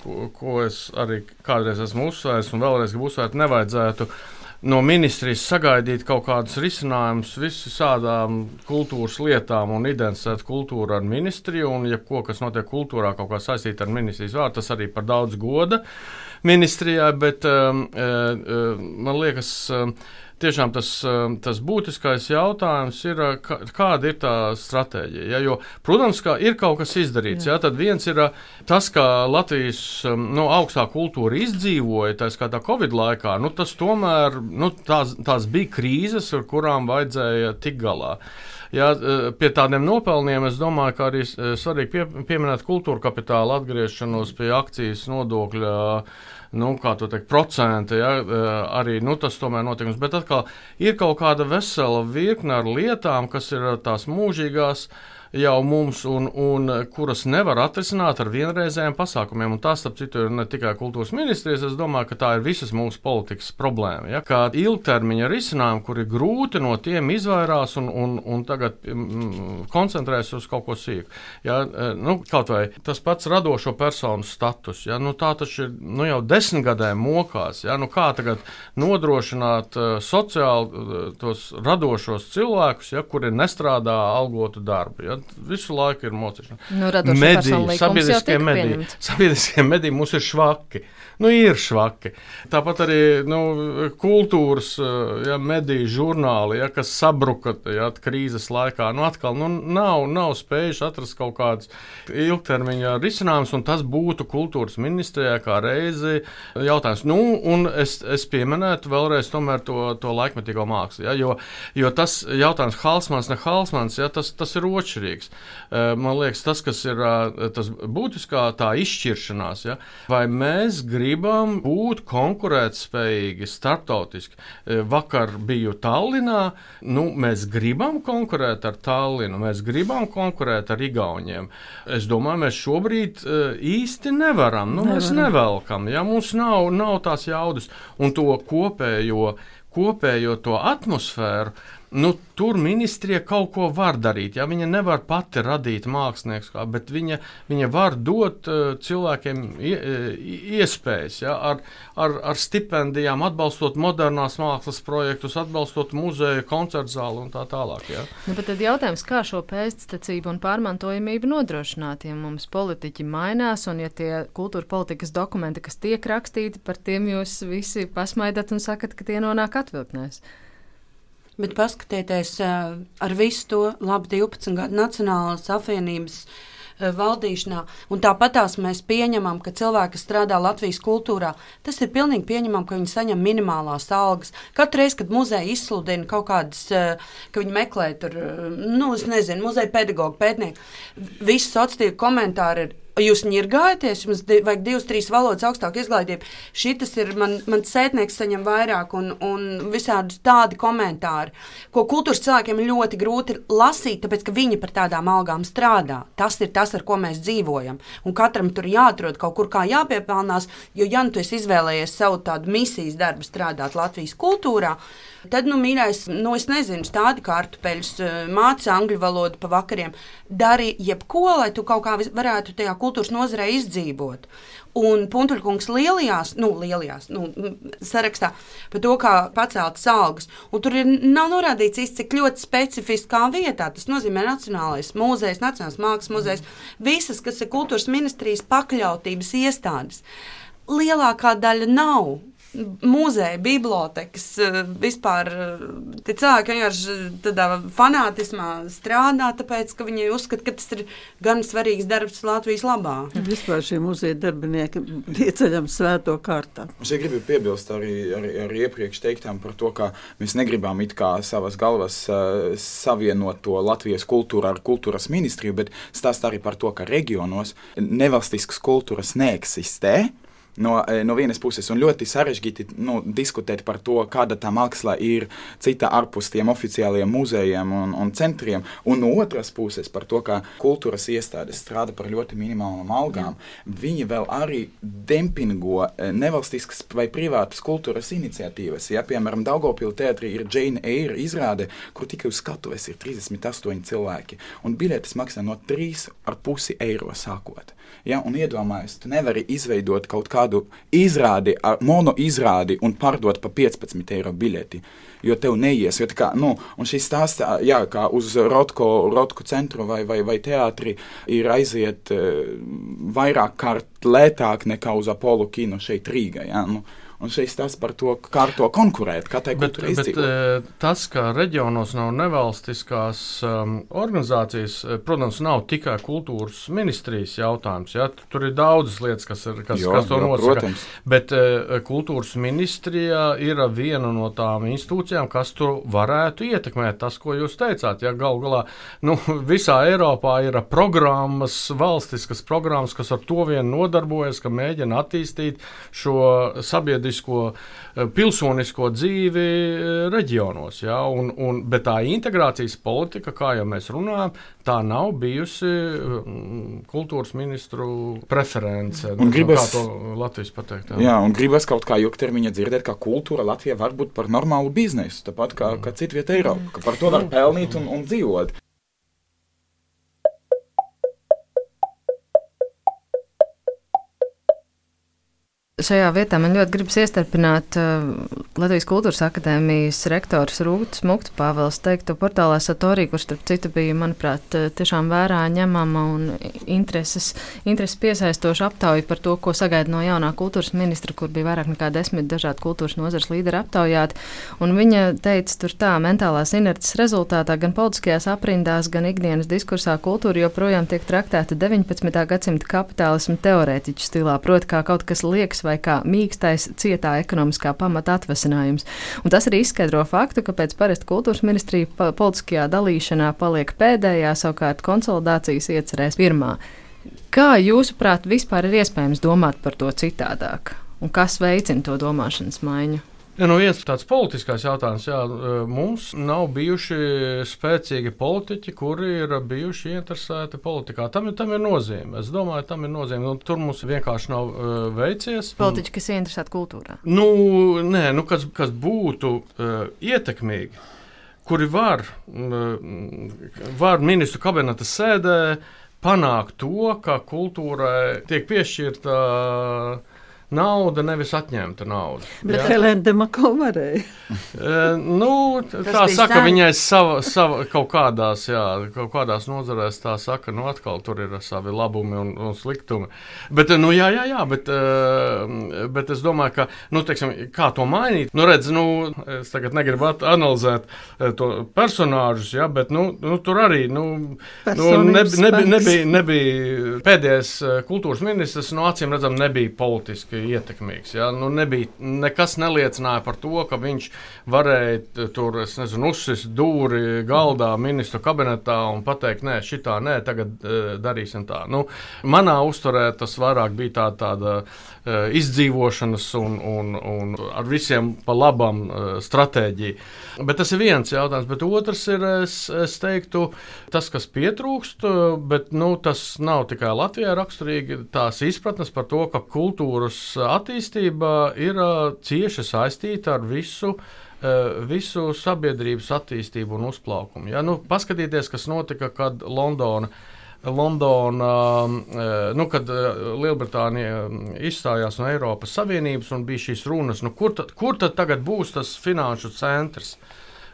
D: ko, ko es arī kādreiz esmu uzsvērs un vēlreiz gribu uzsvērt, nevajadzētu uh, no ministrijas sagaidīt kaut kādus risinājumus visām kultūras lietām un identificēt kultūru ar ministriju. Un, ja ko, kas notiek kultūrā, kaut kā saistīta ar ministrijas vārdu, tas arī par daudz goda ministrijai, bet um, uh, uh, man liekas. Uh, tiešām tas, um, tas būtiskais jautājums ir, uh, kāda ir tā stratēģija. Ja? Jo, protams, ka ir kaut kas izdarīts. Jā. Ja? Tad viens ir uh, tas, ka Latvijas um, nu, augstā kultūra izdzīvoja, tā skaitā Covid laikā. Nu, tas tomēr nu, tās, tās bija krīzes, ar kurām vajadzēja tikt galā. Jā, uh, pie tādiem nopelniem es domāju, ka arī svarīgi pie, pieminēt kultūra kapitāla atgriešanos pie akcijas nodokļa nu, teikt, procenti, ja, eh, arī nu, tas tomēr notikums. Bet atkal ir kaut kāda vesela virkne ar lietām, kas ir tās mūžīgās jau mums, un, un kuras nevar atrisināt ar vienreizējiem pasākumiem. Un tas, starp citu, ir ne tikai kultūras ministrijas, es domāju, ka tā ir visas mūsu politikas problēma. Ja? Kā ilgtermiņa risinājumi, kuri grūti no tiem izvairās un, un, un tagad mm, koncentrējas uz kaut ko sīku. Ja? E, nu, kaut vai tas pats radošo personu status, ja? nu, tā taču ir nu, jau desmit gadiem mokās. Ja? Nu, kā tagad nodrošināt uh, sociāli uh, tos radošos cilvēkus, ja, kuri nestrādā algotu darbu? Ja? Visu laiku ir mocīšana.
B: Nu, mediji,
D: sabiedriskie mediji, sabiedriskie mediji mums ir švaki. Nu, ir švaki. Tāpat arī nu, kultūras, ja, mediju žurnāli, ja, kas sabruka ja, krīzes laikā, nu, atkal nu, nav, nav spējuši atrast kaut kādus ilgtermiņa risinājumus, un tas būtu kultūras ministrijā kā reizi jautājums. Nu, un es, es pieminētu vēlreiz to, to laikmetīgo mākslu, ja, jo, jo tas jautājums Halsmans, ne Halsmans, ja, tas, tas ir otršķirīgi atšķirīgs. Man liekas, tas, kas ir tas būtiskā tā izšķiršanās, ja? vai mēs gribam būt konkurētspējīgi starptautiski. Vakar biju Tallinā, nu, mēs gribam konkurēt ar Tallinu, mēs gribam konkurēt ar Igauniem. Es domāju, mēs šobrīd īsti nevaram, nu, nevaram. mēs nevelkam, ja mums nav, nav tās jaudas un to kopējo kopējo to atmosfēru, nu, tur ministrija kaut ko var darīt. Ja? Viņa nevar pati radīt mākslinieks, bet viņa, viņa var dot uh, cilvēkiem uh, iespējas ja? ar, ar, ar stipendijām, atbalstot modernās mākslas projektus, atbalstot muzeju, koncertu zāli un tā tālāk. Ja?
B: Nu, tad jautājums, kā šo pēctecību un pārmantojamību nodrošināt, ja mums politiķi mainās un ja tie kultūra politikas dokumenti, kas tiek rakstīti, par tiem jūs visi pasmaidat un sakat, ka tie nonāk atvilknēs.
G: Bet paskatieties, ar visu to labi 12 gadu Nacionālās apvienības valdīšanā, un tāpatās mēs pieņemam, ka cilvēki, kas strādā Latvijas kultūrā, tas ir pilnīgi pieņemam, ka viņi saņem minimālās algas. Katru reizi, kad muzeja izsludina kaut kādas, ka viņi meklē tur, nu, es nezinu, muzeja pedagogu, pētnieku, visi sociālie komentāri ir Jūs ņirgājaties, jums vajag divas, trīs valodas augstāku izglītību. Šis ir man, man sētnieks saņem vairāk un, un visādi tādi komentāri, ko kultūras cilvēkiem ļoti grūti lasīt, tāpēc ka viņi par tādām algām strādā. Tas ir tas, ar ko mēs dzīvojam. Un katram tur jāatrod kaut kur kā jāpiepelnās, jo ja nu tu izvēlējies savu tādu misijas darbu strādāt Latvijas kultūrā, Tad, nu, mīļais, nu, es nezinu, stādi kartupeļus, māci angļu valodu pa vakariem, dari jebko, lai tu kaut kā varētu tajā kultūras nozarē izdzīvot. Un Puntuļkungs lielajās, nu, lielajās nu, sarakstā par to, kā pacelt algas. Un tur ir, nav norādīts īsti, cik ļoti specifiskā vietā. Tas nozīmē Nacionālais muzejs, Nacionālais mākslas muzejs, visas, kas ir kultūras ministrijas pakļautības iestādes. Lielākā daļa nav muzeja, bibliotekas, eh, vispār eh, tie cilvēki vienkārši tādā fanātismā strādā, tāpēc, ka viņi uzskata, ka tas ir gan svarīgs darbs Latvijas labā.
C: Vispār šie muzeja darbinieki ieceļam svēto kārtā.
F: Es gribu piebilst arī, arī, arī iepriekš teiktām par to, ka mēs negribam it kā savas galvas uh, savienot to Latvijas kultūru ar kultūras ministriju, bet stāst arī par to, ka reģionos nevalstiskas kultūras neeksistē no, e, no vienas puses, un ļoti sarežģīti nu, diskutēt par to, kāda tā māksla ir cita ārpus tiem oficiālajiem muzejiem un, un centriem, un no otras puses par to, ka kultūras iestādes strādā par ļoti minimālām algām. Jā. Viņi vēl arī dempingo e, nevalstiskas vai privātas kultūras iniciatīvas. Ja, piemēram, Daugopilsē teātrī ir Jane Eyre izrāde, kur tikai uz skatuves ir 38 cilvēki, un biļetes maksā no 3,5 eiro sākot. Ja, un iedomājieties, tu nevari izveidot kaut kādu izrādi, mono izrādi un pārdot par 15 eiro biļeti. Jo tev neies. Jo kā, nu, un šis stāsts, jā, kā uz Rotko, Rotko centru vai, vai, vai teātri, ir aiziet vairāk kārt lētāk nekā uz Apollo kino šeit Rīgā. Ja? Nu, Un šis tas par to, kā ar to konkurēt, kā tai
D: bet, bet e, tas, ka reģionos nav nevalstiskās um, organizācijas, e, protams, nav tikai kultūras ministrijas jautājums. Ja? Tur ir daudzas lietas, kas, ir, kas, jo, kas to jo, nosaka. Protams. Bet uh, kultūras ministrijā ir viena no tām institūcijām, kas tur varētu ietekmēt tas, ko jūs teicāt. Ja? Galu galā nu, visā Eiropā ir programmas, valstiskas programmas, kas ar to vien nodarbojas, ka mēģina attīstīt šo sabiedrību sabiedrisko, eh, pilsonisko dzīvi eh, reģionos. Ja? Un, un, bet tā integrācijas politika, kā jau mēs runājam, tā nav bijusi mm, kultūras ministru preference. Un gribas, kā to Latvijas pateikt?
F: Jā, jā un gribas kaut kā ilgtermiņā dzirdēt, ka kultūra Latvijā var būt par normālu biznesu, tāpat kā, kā citvieta Eiropā, ka par to var pelnīt un, un dzīvot.
B: Šajā vietā man ļoti gribas iestarpināt uh, Latvijas Kultūras Akadēmijas rektors Rūtas Mukta Pāvils teikto portālā Satorī, kurš, starp citu, bija, manuprāt, uh, tiešām vērā ņemama un intereses, intereses piesaistoša aptauja par to, ko sagaida no jaunā kultūras ministra, kur bija vairāk nekā desmit dažādi kultūras nozares līderi aptaujāti. Un viņa teica tur tā, mentālās inerces rezultātā gan politiskajās aprindās, gan ikdienas diskursā kultūra joprojām tiek traktēta 19. gadsimta kapitālismu teorētiķu stilā, proti kā kaut kas liekas vai kā mīkstais cietā ekonomiskā pamata atvesinājums. Un tas arī izskaidro faktu, ka pēc parasta kultūras ministrija pa politiskajā dalīšanā paliek pēdējā, savukārt konsolidācijas iecerēs pirmā. Kā jūsuprāt, vispār ir iespējams domāt par to citādāk? Un kas veicina to domāšanas maiņu?
D: Ja, nu viens tāds politiskais jautājums, jā, mums nav bijuši spēcīgi politiķi, kuri ir bijuši interesēti politikā. Tam, tam ir nozīme. Es domāju, tam ir nozīme. Un tur mums vienkārši nav uh, veicies.
B: Politiķi, kas ir interesēti kultūrā.
D: Nu, nē, nu, kas, kas būtu uh, ietekmīgi, kuri var, uh, var ministru kabineta sēdē panākt to, ka kultūrai tiek piešķirta. Uh, nauda, nevis atņemta nauda.
C: Bet Helēna Demako varēja.
D: e, nu, tā saka, sen. viņai sava, sava, kaut, kādās, jā, kaut kādās nozarēs tā saka, nu atkal tur ir savi labumi un, un sliktumi. Bet, nu, jā, jā, jā, bet, bet es domāju, ka, nu, teiksim, kā to mainīt, nu, redz, nu, es tagad negribu analizēt to personāžus, jā, bet, nu, nu tur arī, nu, nu nebija, nebija, nebija, nebija pēdējais kultūras ministrs, no acīm redzam, nebija politiski ļoti ietekmīgs. Ja? Nu, nebija, nekas neliecināja par to, ka viņš varēja tur nezinu, uzsist dūri galdā ministru kabinetā un pateikt, nē, šitā nē, tagad uh, darīsim tā. Nu, manā uzturē tas vairāk bija tā, tāda izdzīvošanas un, un, un ar visiem pa labam uh, stratēģija. Bet tas ir viens jautājums, bet otrs ir, es, es teiktu, tas, kas pietrūkst, bet nu, tas nav tikai Latvijā raksturīgi, tās izpratnes par to, ka kultūras attīstība ir cieši saistīta ar visu visu sabiedrības attīstību un uzplaukumu. Ja? Nu, paskatieties, kas notika, kad Londona. Londonā, nu, kad Lielbritānija izstājās no Eiropas Savienības un bija šīs runas, nu, kur, tad, kur tad tagad būs tas finanšu centrs?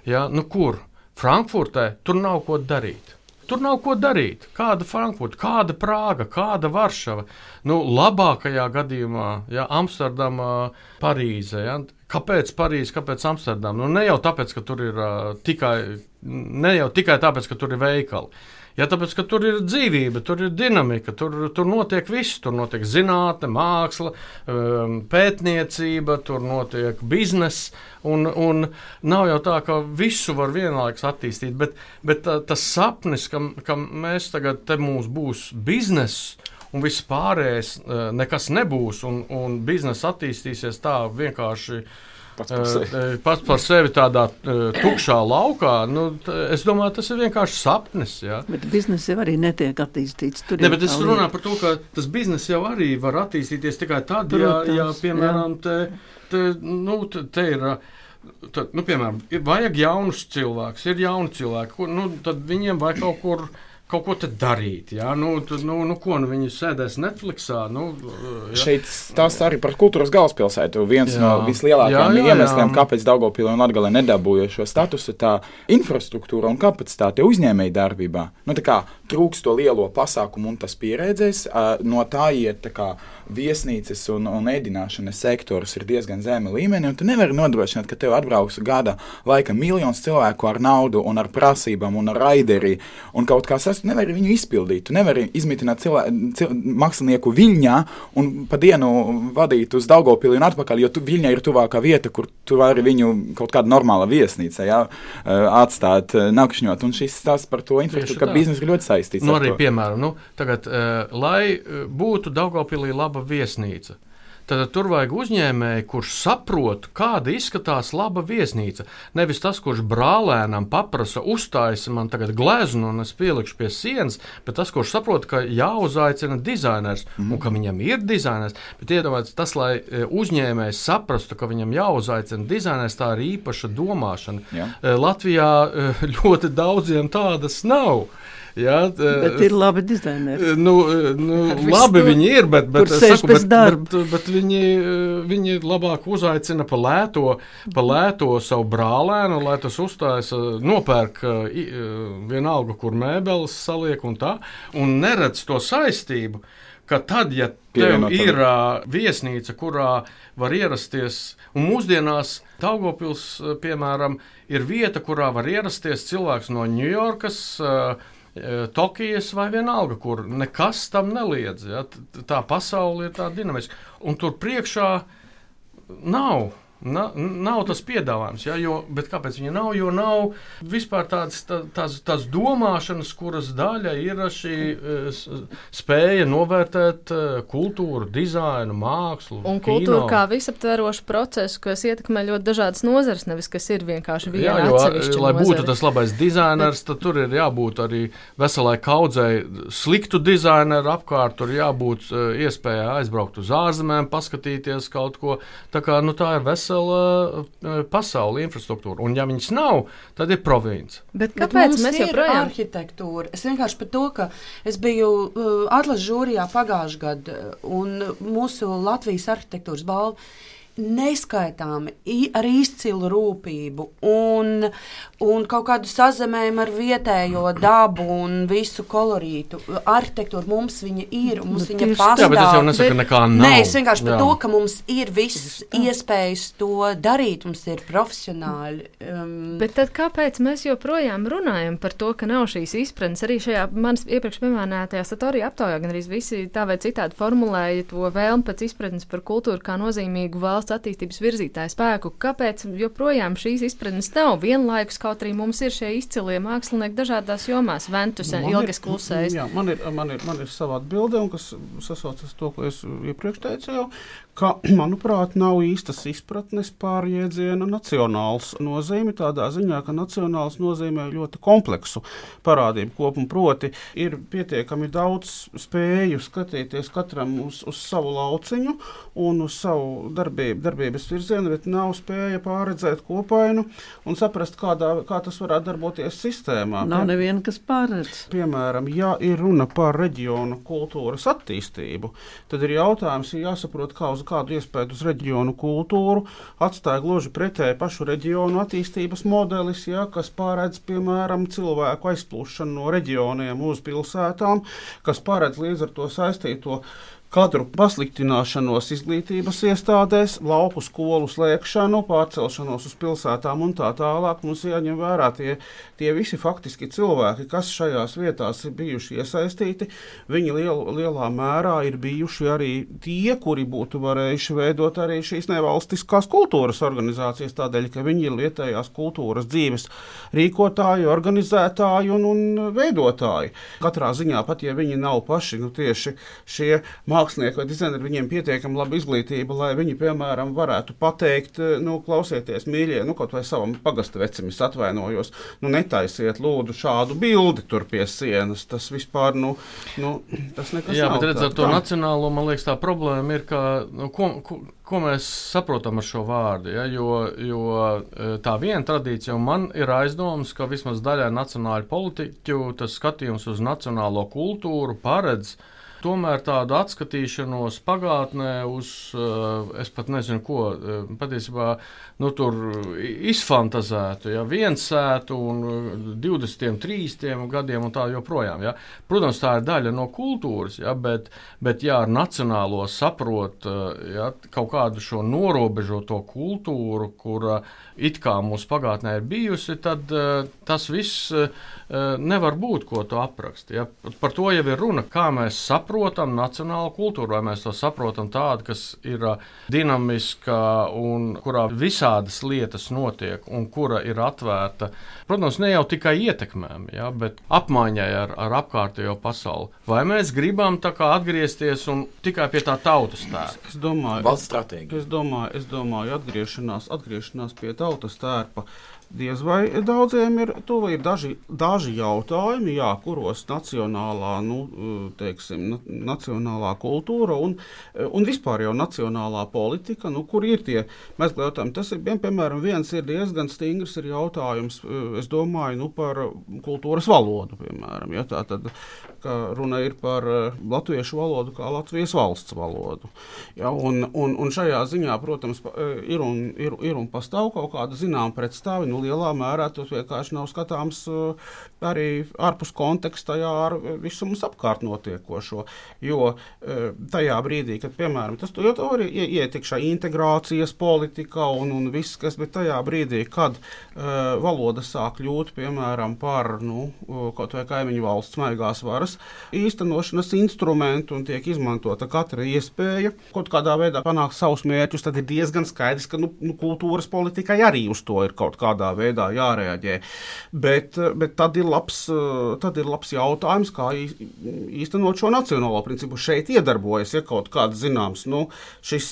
D: Ja? Nu, kur? Frankfurtē tur nav ko darīt. Tur nav ko darīt. Kāda Frankfurta, kāda Prāga, kāda Varšava. Nu, labākajā gadījumā, ja Amsterdama, Parīze. Ja, kāpēc Parīze, kāpēc Amsterdama? Nu, ne jau tāpēc, ka tur ir uh, tikai, ne jau tikai tāpēc, ka tur ir veikali. Ja, tāpēc, ka tur ir dzīvība, tur ir dinamika, tur, tur notiek viss. Tur notiek zinātnē, māksla, um, pētniecība, tur notiek bizness. Un, un nav jau tā, ka visu var vienlaikus attīstīt, bet, bet tas sapnis, ka, ka mēs tagad te mums būs bizness. Un viss pārējais uh, nekas nebūs, un, un biznesa attīstīsies tā vienkārši
F: Pats par sevi,
D: pats par sevi tādā tukšā laukā. Nu, es domāju, tas ir vienkārši sapnis. Ja.
C: Bet biznesa jau arī netiek attīstīts. Tur
D: ne, bet es runāju par to, ka tas bizness jau arī var attīstīties tikai tad, Protams, ja, ja piemēram, te, te, nu, te ir. Tad, nu, piemēram, ir vajag jaunus cilvēkus, ir jauni cilvēki, nu, tad viņiem vajag kaut kur kaut ko darīt. Jā, nu, tu, nu, nu, ko nu viņi sēdēs Netflixā. Nu,
F: jā. Šeit tas arī par kultūras galvaspilsētu. Viens jā. no vislielākajiem jā, jā, iemesliem, jā. kāpēc Daugopilī un Latgalē nedabūja šo statusu, tā infrastruktūra un kapacitāte uzņēmēji darbībā. Nu, kā, trūks to lielo pasākumu un tas pieredzēs. No tā iet tā kā, viesnīcas un, un ēdināšanas sektors ir diezgan zema līmenī, un tu nevari nodrošināt, ka tev atbrauks gada laika miljons cilvēku ar naudu un ar prasībām un ar raideri un kaut kā sasniegt. Tu nevari viņu izpildīt. Tu nevari izmitināt cilvē, cil, mākslinieku viļņā un pa dienu vadīt uz Daugopili un atpakaļ, jo tu, viļņa ir tuvākā vieta, kur tu vari viņu kaut kādā normālā viesnīcā jā, atstāt, nakšņot. Un šis stāsts par to infrastruktūru, ka biznesa ir ļoti saistīts.
D: Nu, arī, to. piemēram, nu, tagad, lai būtu Daugopilī laba viesnīca, Tad tur vajag uzņēmēju, kurš saprot, kāda izskatās laba viesnīca. Nevis tas, kurš brālēnam paprasa, uzstājas man tagad gleznu un es pielikšu pie sienas, bet tas, kurš saprot, ka jāuzaicina dizainers mm. un ka viņam ir dizainers. Bet iedomājieties, tas, lai e, uzņēmējs saprastu, ka viņam jāuzaicina dizainers, tā ir īpaša domāšana. Jā. E, Latvijā e, ļoti daudziem tādas nav.
C: Jā, tā, bet ir labi dizaineri.
D: Nu, nu, labi viņi ir, bet, bet, saku, bet, bet, bet viņi, viņi labāk uzaicina pa lēto, pa lēto savu brālēnu, lai tas uzstājas, nopērk vienalga, kur mēbeles saliek un tā, un neredz to saistību ka tad, ja tev ir uh, viesnīca, kurā var ierasties, un mūsdienās Daugopils, piemēram, ir vieta, kurā var ierasties cilvēks no Ņujorkas, uh, Tokijas vai vienalga, kur nekas tam neliedz. Ja? Tā pasaule ir tā dinamiska. Un tur priekšā nav Na, nav tas piedāvājums, ja, jo, bet kāpēc viņa nav? Jo nav vispār tādas, tā, tās, tās domāšanas, kuras daļa ir šī spēja novērtēt e, kultūru, dizainu, mākslu.
B: Un kultūra kino. kā visaptverošu procesu, kas ietekmē ļoti dažādas nozares, nevis kas ir vienkārši viena
D: jā, jo, Lai nozare. būtu tas labais dizainers, tad tur ir jābūt arī veselai kaudzei sliktu dizaineru apkārt, tur jābūt iespējai aizbraukt uz ārzemēm, paskatīties kaut ko. Tā kā nu, tā ir vesela vesela uh, pasaule, infrastruktūra. Un, ja viņas nav, tad ir province.
G: Bet kāpēc Bet mēs joprojām arhitektūra? Es vienkārši par to, ka es biju uh, atlases žūrijā pagājušajā gadā, un mūsu Latvijas arhitektūras balva neskaitāmi ar izcilu rūpību un, un kaut kādu sazemējumu ar vietējo dabu un visu kolorītu. Arhitektūra mums viņa ir, mums nu, viņa pastāv. Jā,
D: bet es jau nesaku, nekā nav.
G: Nē, es vienkārši par to, ka mums ir viss iespējas to darīt, mums ir profesionāļi. Um,
B: bet tad kāpēc mēs joprojām runājam par to, ka nav šīs izpratnes? Arī šajā manas iepriekš pieminētajā satorija aptaujā gan arī visi tā vai citādi formulēja to vēlmu pēc izpratnes par kultūru kā nozīmīgu valsts valsts attīstības virzītāju spēku. Kāpēc joprojām šīs izpratnes nav vienlaikus, kaut arī mums ir šie izcilie mākslinieki dažādās jomās? Ventus, ilgas klusējas.
E: Jā, man ir, man ir, man ir sava atbilde, un kas sasaucas to, ko es iepriekš teicu jau, ka, manuprāt, nav īstas izpratnes pār jēdzienu nacionāls nozīmi, tādā ziņā, ka nacionāls nozīmē ļoti kompleksu parādību kopumu. Proti, ir pietiekami daudz spēju skatīties katram uz, uz savu lauciņu un uz savu darbību, darbības virzienu, bet nav spēja pārredzēt kopainu un saprast, kādā, kā tas varētu darboties sistēmā.
C: Nav neviena, kas pārredz.
E: Piemēram, ja ir runa par reģionu kultūras attīstību, tad ir jautājums, ir jāsaprot, kā uz kādu iespēju uz reģionu kultūru atstāja gluži pretēji pašu reģionu attīstības modelis, ja, kas pārēdz, piemēram, cilvēku aizplūšanu no reģioniem uz pilsētām, kas pārēdz līdz ar to saistīto kadru pasliktināšanos izglītības iestādēs, lauku skolu slēgšanu, pārcelšanos uz pilsētām un tā tālāk. Mums jāņem vērā tie, tie visi faktiski cilvēki, kas šajās vietās ir bijuši iesaistīti. Viņi liel, lielā mērā ir bijuši arī tie, kuri būtu varējuši veidot arī šīs nevalstiskās kultūras organizācijas, tādēļ, ka viņi ir vietējās kultūras dzīves rīkotāji, organizētāji un, un veidotāji. Katrā ziņā, pat ja viņi nav paši nu, tieši šie mākslinieki, mākslinieki vai dizaineri, viņiem pietiekami laba izglītība, lai viņi, piemēram, varētu pateikt, eh, nu, klausieties, mīļie, nu, kaut vai savam pagasta vecim, es atvainojos, nu, netaisiet lūdzu šādu bildi tur pie sienas. Tas vispār, nu, nu tas nekas
D: Jā,
E: nav.
D: bet redz, ar to nacionālo, man liekas, tā problēma ir, ka, nu, ko, ko, ko mēs saprotam ar šo vārdu. Ja? Jo, jo eh, tā viena tradīcija, un man ir aizdoms, ka vismaz daļai nacionāļu politiķu tas skatījums uz nacionālo kultūru paredz uh, tomēr tādu atskatīšanos pagātnē uz, eh, es pat nezinu, ko eh, patiesībā nu, tur izfantazētu, ja viens sētu un 20, eh, 30 gadiem un tā joprojām. Ja. Protams, tā ir daļa no kultūras, ja, bet, bet ja ar nacionālo saprot ja, kaut kādu šo norobežoto kultūru, kura it kā mūsu pagātnē ir bijusi, tad tas viss nevar būt, ko tu apraksti. Ja. Par to jau ir runa, kā mēs saprotam nacionālu kultūru, vai mēs to saprotam tādu, kas ir dinamiska un kurā visādas lietas notiek un kura ir atvērta. Protams, ne jau tikai ietekmēm, ja, bet apmaiņai ar, ar apkārtējo pasauli. Vai mēs gribam atgriezties tikai pie tā tautas tērpa?
E: Es domāju,
F: valsts stratēģija.
E: Es domāju, es domāju atgriešanās, atgriešanās pie tautas tērpa Diez vai daudziem ir, ir daži, daži jautājumi, jā, kuros nacionālā, nu, teiksim, nacionālā kultūra un, un vispār jau nacionālā politika, nu, kur ir tie jautājumi. Tas ir, piemēram, viens ir diezgan stingrs ir jautājums, es domāju, nu, par kultūras valodu, piemēram. Ja, tā tad, runa ir par uh, latviešu valodu kā Latvijas valsts valodu. Ja, un, un, un šajā ziņā, protams, ir un, ir, ir un pastāv kaut kāda zināmā pretstāve. Nu, lielā mērā tas vienkārši nav skatāms uh, arī ārpus konteksta ar visu mums apkārt notiekošo. Jo uh, tajā brīdī, kad, piemēram, tas jau ir ietekšā integrācijas politika un, un viss, kas, bet tajā brīdī, kad uh, valoda sāk kļūt, piemēram, par nu, kaut vai kaimiņu valsts maigās varas īstenošanas instrumentu un tiek izmantota katra iespēja kaut kādā veidā panākt savus mērķus, tad ir diezgan skaidrs, ka nu, nu, kultūras politikai arī uz to ir kaut kādā veidā jārēģē. Bet, bet tad, ir labs, tad ir labs jautājums, kā īstenot šo nacionālo principu. Šeit iedarbojas ja kaut kāds zināms nu, šis,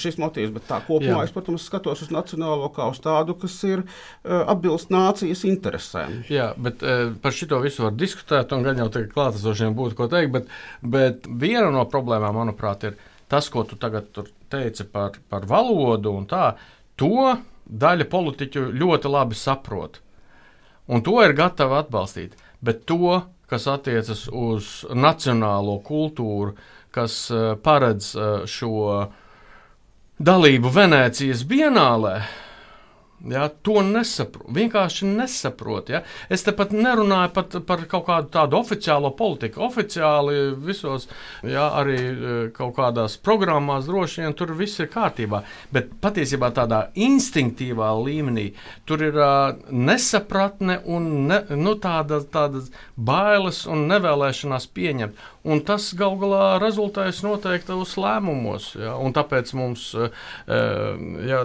E: šis motīvs, bet tā kopumā Jā. es, protams, skatos uz nacionālo kā uz tādu, kas ir atbilst nācijas interesēm.
D: Jā, bet par šito visu var diskutēt, un gan jau tagad klātesošiem būtu ko teikt, bet, bet viena no problēmām, manuprāt, ir tas, ko tu tagad teici par, par valodu un tā, to daļa politiķu ļoti labi saprot. Un to ir gatavi atbalstīt. Bet to, kas attiecas uz nacionālo kultūru, kas uh, paredz uh, šo dalību Venecijas bienālē, Ja, to nesaprotu. Vienkārši nesaprotu. Ja. Es te pat nerunāju pat par kaut kādu tādu oficiālo politiku. Oficiāli visos, ja, arī e, kaut kādās programmās droši vien tur viss ir kārtībā. Bet patiesībā tādā instinktīvā līmenī tur ir uh, nesapratne un ne, nu, tāda, tādas bailes un nevēlēšanās pieņemt. Un tas gal galā rezultēs noteiktos lēmumos. Ja, tāpēc mums uh, ja,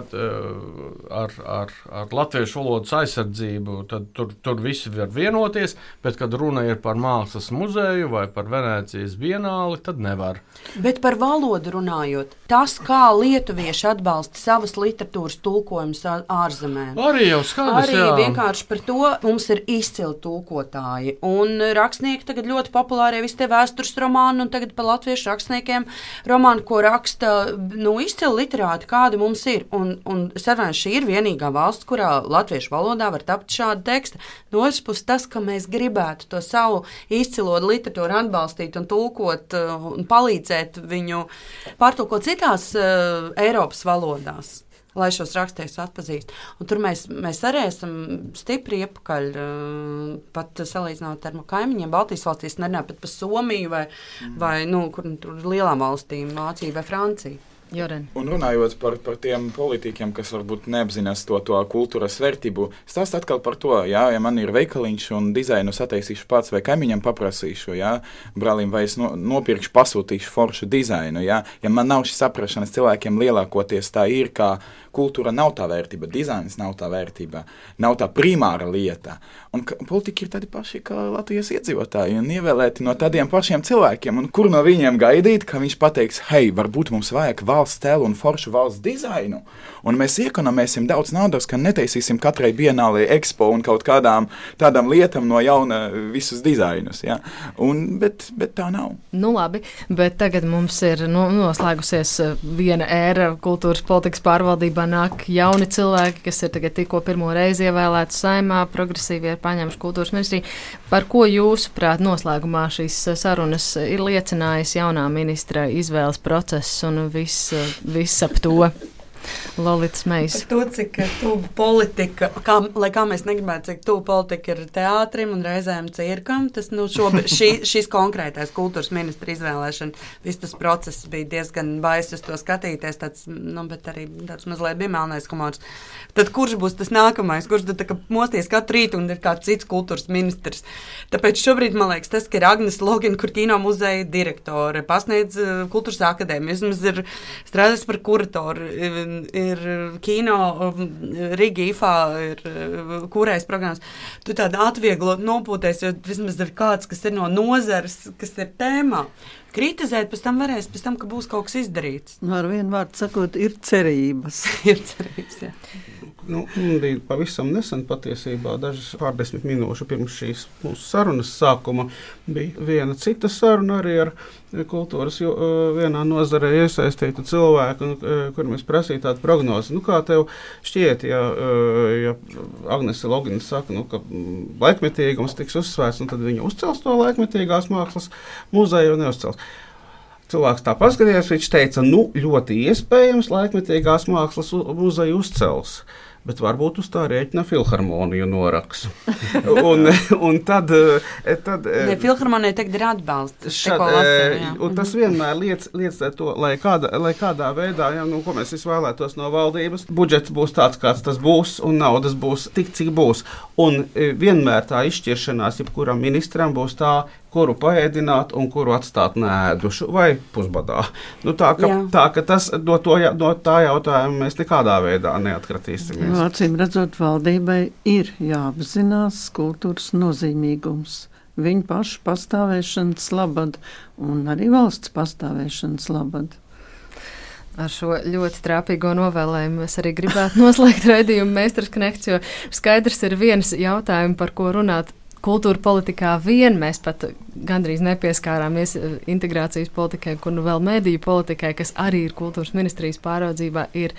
D: ar, ar ar, ar latviešu valodas aizsardzību, tur, tur visi var vienoties, bet, kad runa ir par mākslas muzeju vai par Venecijas bienāli, tad nevar.
G: Bet par valodu runājot, tas, kā lietuvieši atbalsta savas literatūras tulkojumus ārzemēs,
D: arī jau skaidrs.
G: Arī jā. vienkārši par to mums ir izcili tulkotāji. Un rakstnieki tagad ļoti populāri visi tie vēstures romāni, un tagad par latviešu rakstniekiem romānu, ko raksta nu, izcili literāti, kādi mums ir. Un, un Sarvēns šī ir vienīgā valsts, kurā latviešu valodā var tapt šādi teksti. No otras puses, tas, ka mēs gribētu to savu izcilo literatūru atbalstīt un tulkot uh, un palīdzēt viņu pārtulkot citās uh, Eiropas valodās lai šos rakstus atpazīst. Un tur mēs, mēs arī esam stipri iepakaļ. Uh, pat salīdzinot ar kaimiņiem, Baltijas valstīs, nerunājot pat par Somiju vai, mm. vai nu, kur, tur lielām valstīm, Vāciju vai Franciju.
B: Joren.
F: Un runājot par, par tiem politiķiem, kas varbūt neapzinās to, to kultūras vērtību, stāst atkal par to, jā, ja man ir veikaliņš un dizainu sataisīšu pats vai kaimiņam paprasīšu, jā, brālim, vai es no, nopirkšu, pasūtīšu foršu dizainu, jā, ja man nav šī saprašanas cilvēkiem lielākoties tā ir, kā kultūra nav tā vērtība, dizains nav tā vērtība, nav tā primāra lieta. Un politiķi ir tādi paši kā Latvijas iedzīvotāji un ievēlēti no tādiem pašiem cilvēkiem. Kur no viņiem gaidīt, ka viņš pateiks, hei, varbūt mums vajag valsts tēlu un foršu valsts dizainu, un mēs ekonomēsim daudz naudas, ka netaisīsim katrai bienālē ekspo un kaut kādām tādām lietām no jauna visus dizainus. Ja? Un, bet, bet tā nav.
B: Nu labi, bet tagad mums ir no, noslēgusies eh, viena ēra kultūras politikas pārvaldībā nāk jauni cilvēki, kas ir tikko pirmo reizi ievēlēti saimā, progresīvi ir paņemši kultūras ministriju. Par ko jūsuprāt noslēgumā šīs sarunas ir liecinājis jaunā ministra izvēles process un viss vis ap to? Lolita.
G: Par to, cik tuvu politika, kā, lai kā mēs negribētu, cik tuvu politika ir teātrim un reizēm cirkam, tas nu, šobrīd, šī, šīs konkrētais kultūras ministra izvēlēšana, viss tas process bija diezgan baiss uz to skatīties, tāds, nu, bet arī tāds mazliet bija melnais humors. Tad kurš būs tas nākamais, kurš tad mosties katru rītu un ir kāds cits kultūras ministrs? Tāpēc šobrīd man liekas tas, ka ir Agnes Logina, kur kino muzeja direktore, pasniedz uh, kultūras akadēmiju, vismaz ir strādājis par kuratoru ir kino, um, Rīgā, IFA, ir uh, kūrējas programmas. Tu tādu atvieglot, nopūties, jo vismaz ir kāds, kas ir no nozares, kas ir tēmā. Kritizēt pēc tam varēs, pēc tam, ka būs kaut kas izdarīts.
C: Nu, ar vienu vārdu sakot, ir cerības.
G: ir cerības, jā.
E: Nu, bija pavisam nesen, patiesībā, dažas pārdesmit minūšu pirms šīs mūsu sarunas sākuma, bija viena cita saruna arī ar kultūras jo, vienā nozarē iesaistītu cilvēku, kur mēs prasījām tādu prognozi. Nu, kā tev šķiet, ja, ja Agnese Logina saka, nu, ka laikmetīgums tiks uzsvērts, nu, tad viņa uzcels to laikmetīgās mākslas muzeju un neuzcels. Cilvēks tā paskatījās, viņš teica, nu, ļoti iespējams, laikmetīgās mākslas muzeja uzcels bet varbūt uz tā rēķina filharmoniju noraks. un, un tad, eh, tad
G: ne, eh, filharmonija tagad ir atbalsts. Šad, lasīju,
E: eh, tas mhm. vienmēr liec, liec to, lai, kāda, lai kādā veidā, ja, nu, ko mēs vēlētos no valdības, budžets būs tāds, kāds tas būs, un naudas būs tik, cik būs. Un vienmēr tā izšķiršanās, jebkuram ministram būs tā, kuru paēdināt un kuru atstāt nēdušu vai pusbadā. Nu, tā, ka, Jā. tā ka tas no, to, no tā jautājuma mēs nekādā veidā neatkratīsimies.
C: Nu, acīm redzot, valdībai ir jāapzinās kultūras nozīmīgums viņu pašu pastāvēšanas labad un arī valsts pastāvēšanas labad.
B: Ar šo ļoti trāpīgo novēlējumu es arī gribētu noslēgt raidījumu Meistars Knekts, jo skaidrs ir viens jautājums, par ko runāt kultūra politikā vien mēs pat gandrīz nepieskārāmies eh, integrācijas politikai, kur nu vēl mediju politikai, kas arī ir kultūras ministrijas pāraudzībā, ir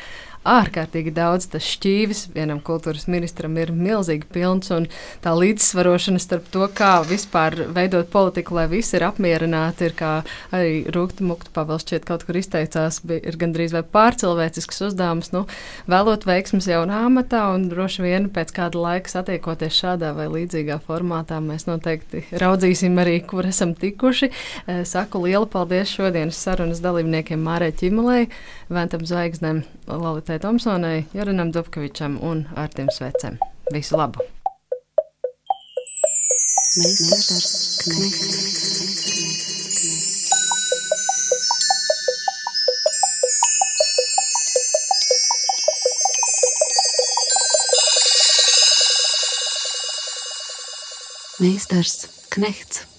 B: ārkārtīgi daudz. Tas šķīvis vienam kultūras ministram ir milzīgi pilns, un tā līdzsvarošana starp to, kā vispār veidot politiku, lai visi ir apmierināti, ir kā arī Rūkta Mukta Pavels šķiet kaut kur izteicās, bija, ir gandrīz vai pārcilvēcisks uzdevums, nu, vēlot veiksmas jaunā amatā, un droši vien pēc kāda laika satiekoties šādā vai līdzīgā formātā, mēs noteikti raudzīsim arī, kur esam tikuši. Eh, saku lielu paldies šodienas sarunas dalībniekiem Mārē Čimalei, Ventam Zvaigznēm, Lalitai Tomsonai, Jorinam Dubkovičam un Artim Svecem. Visu labu!
A: Meistars Knechts.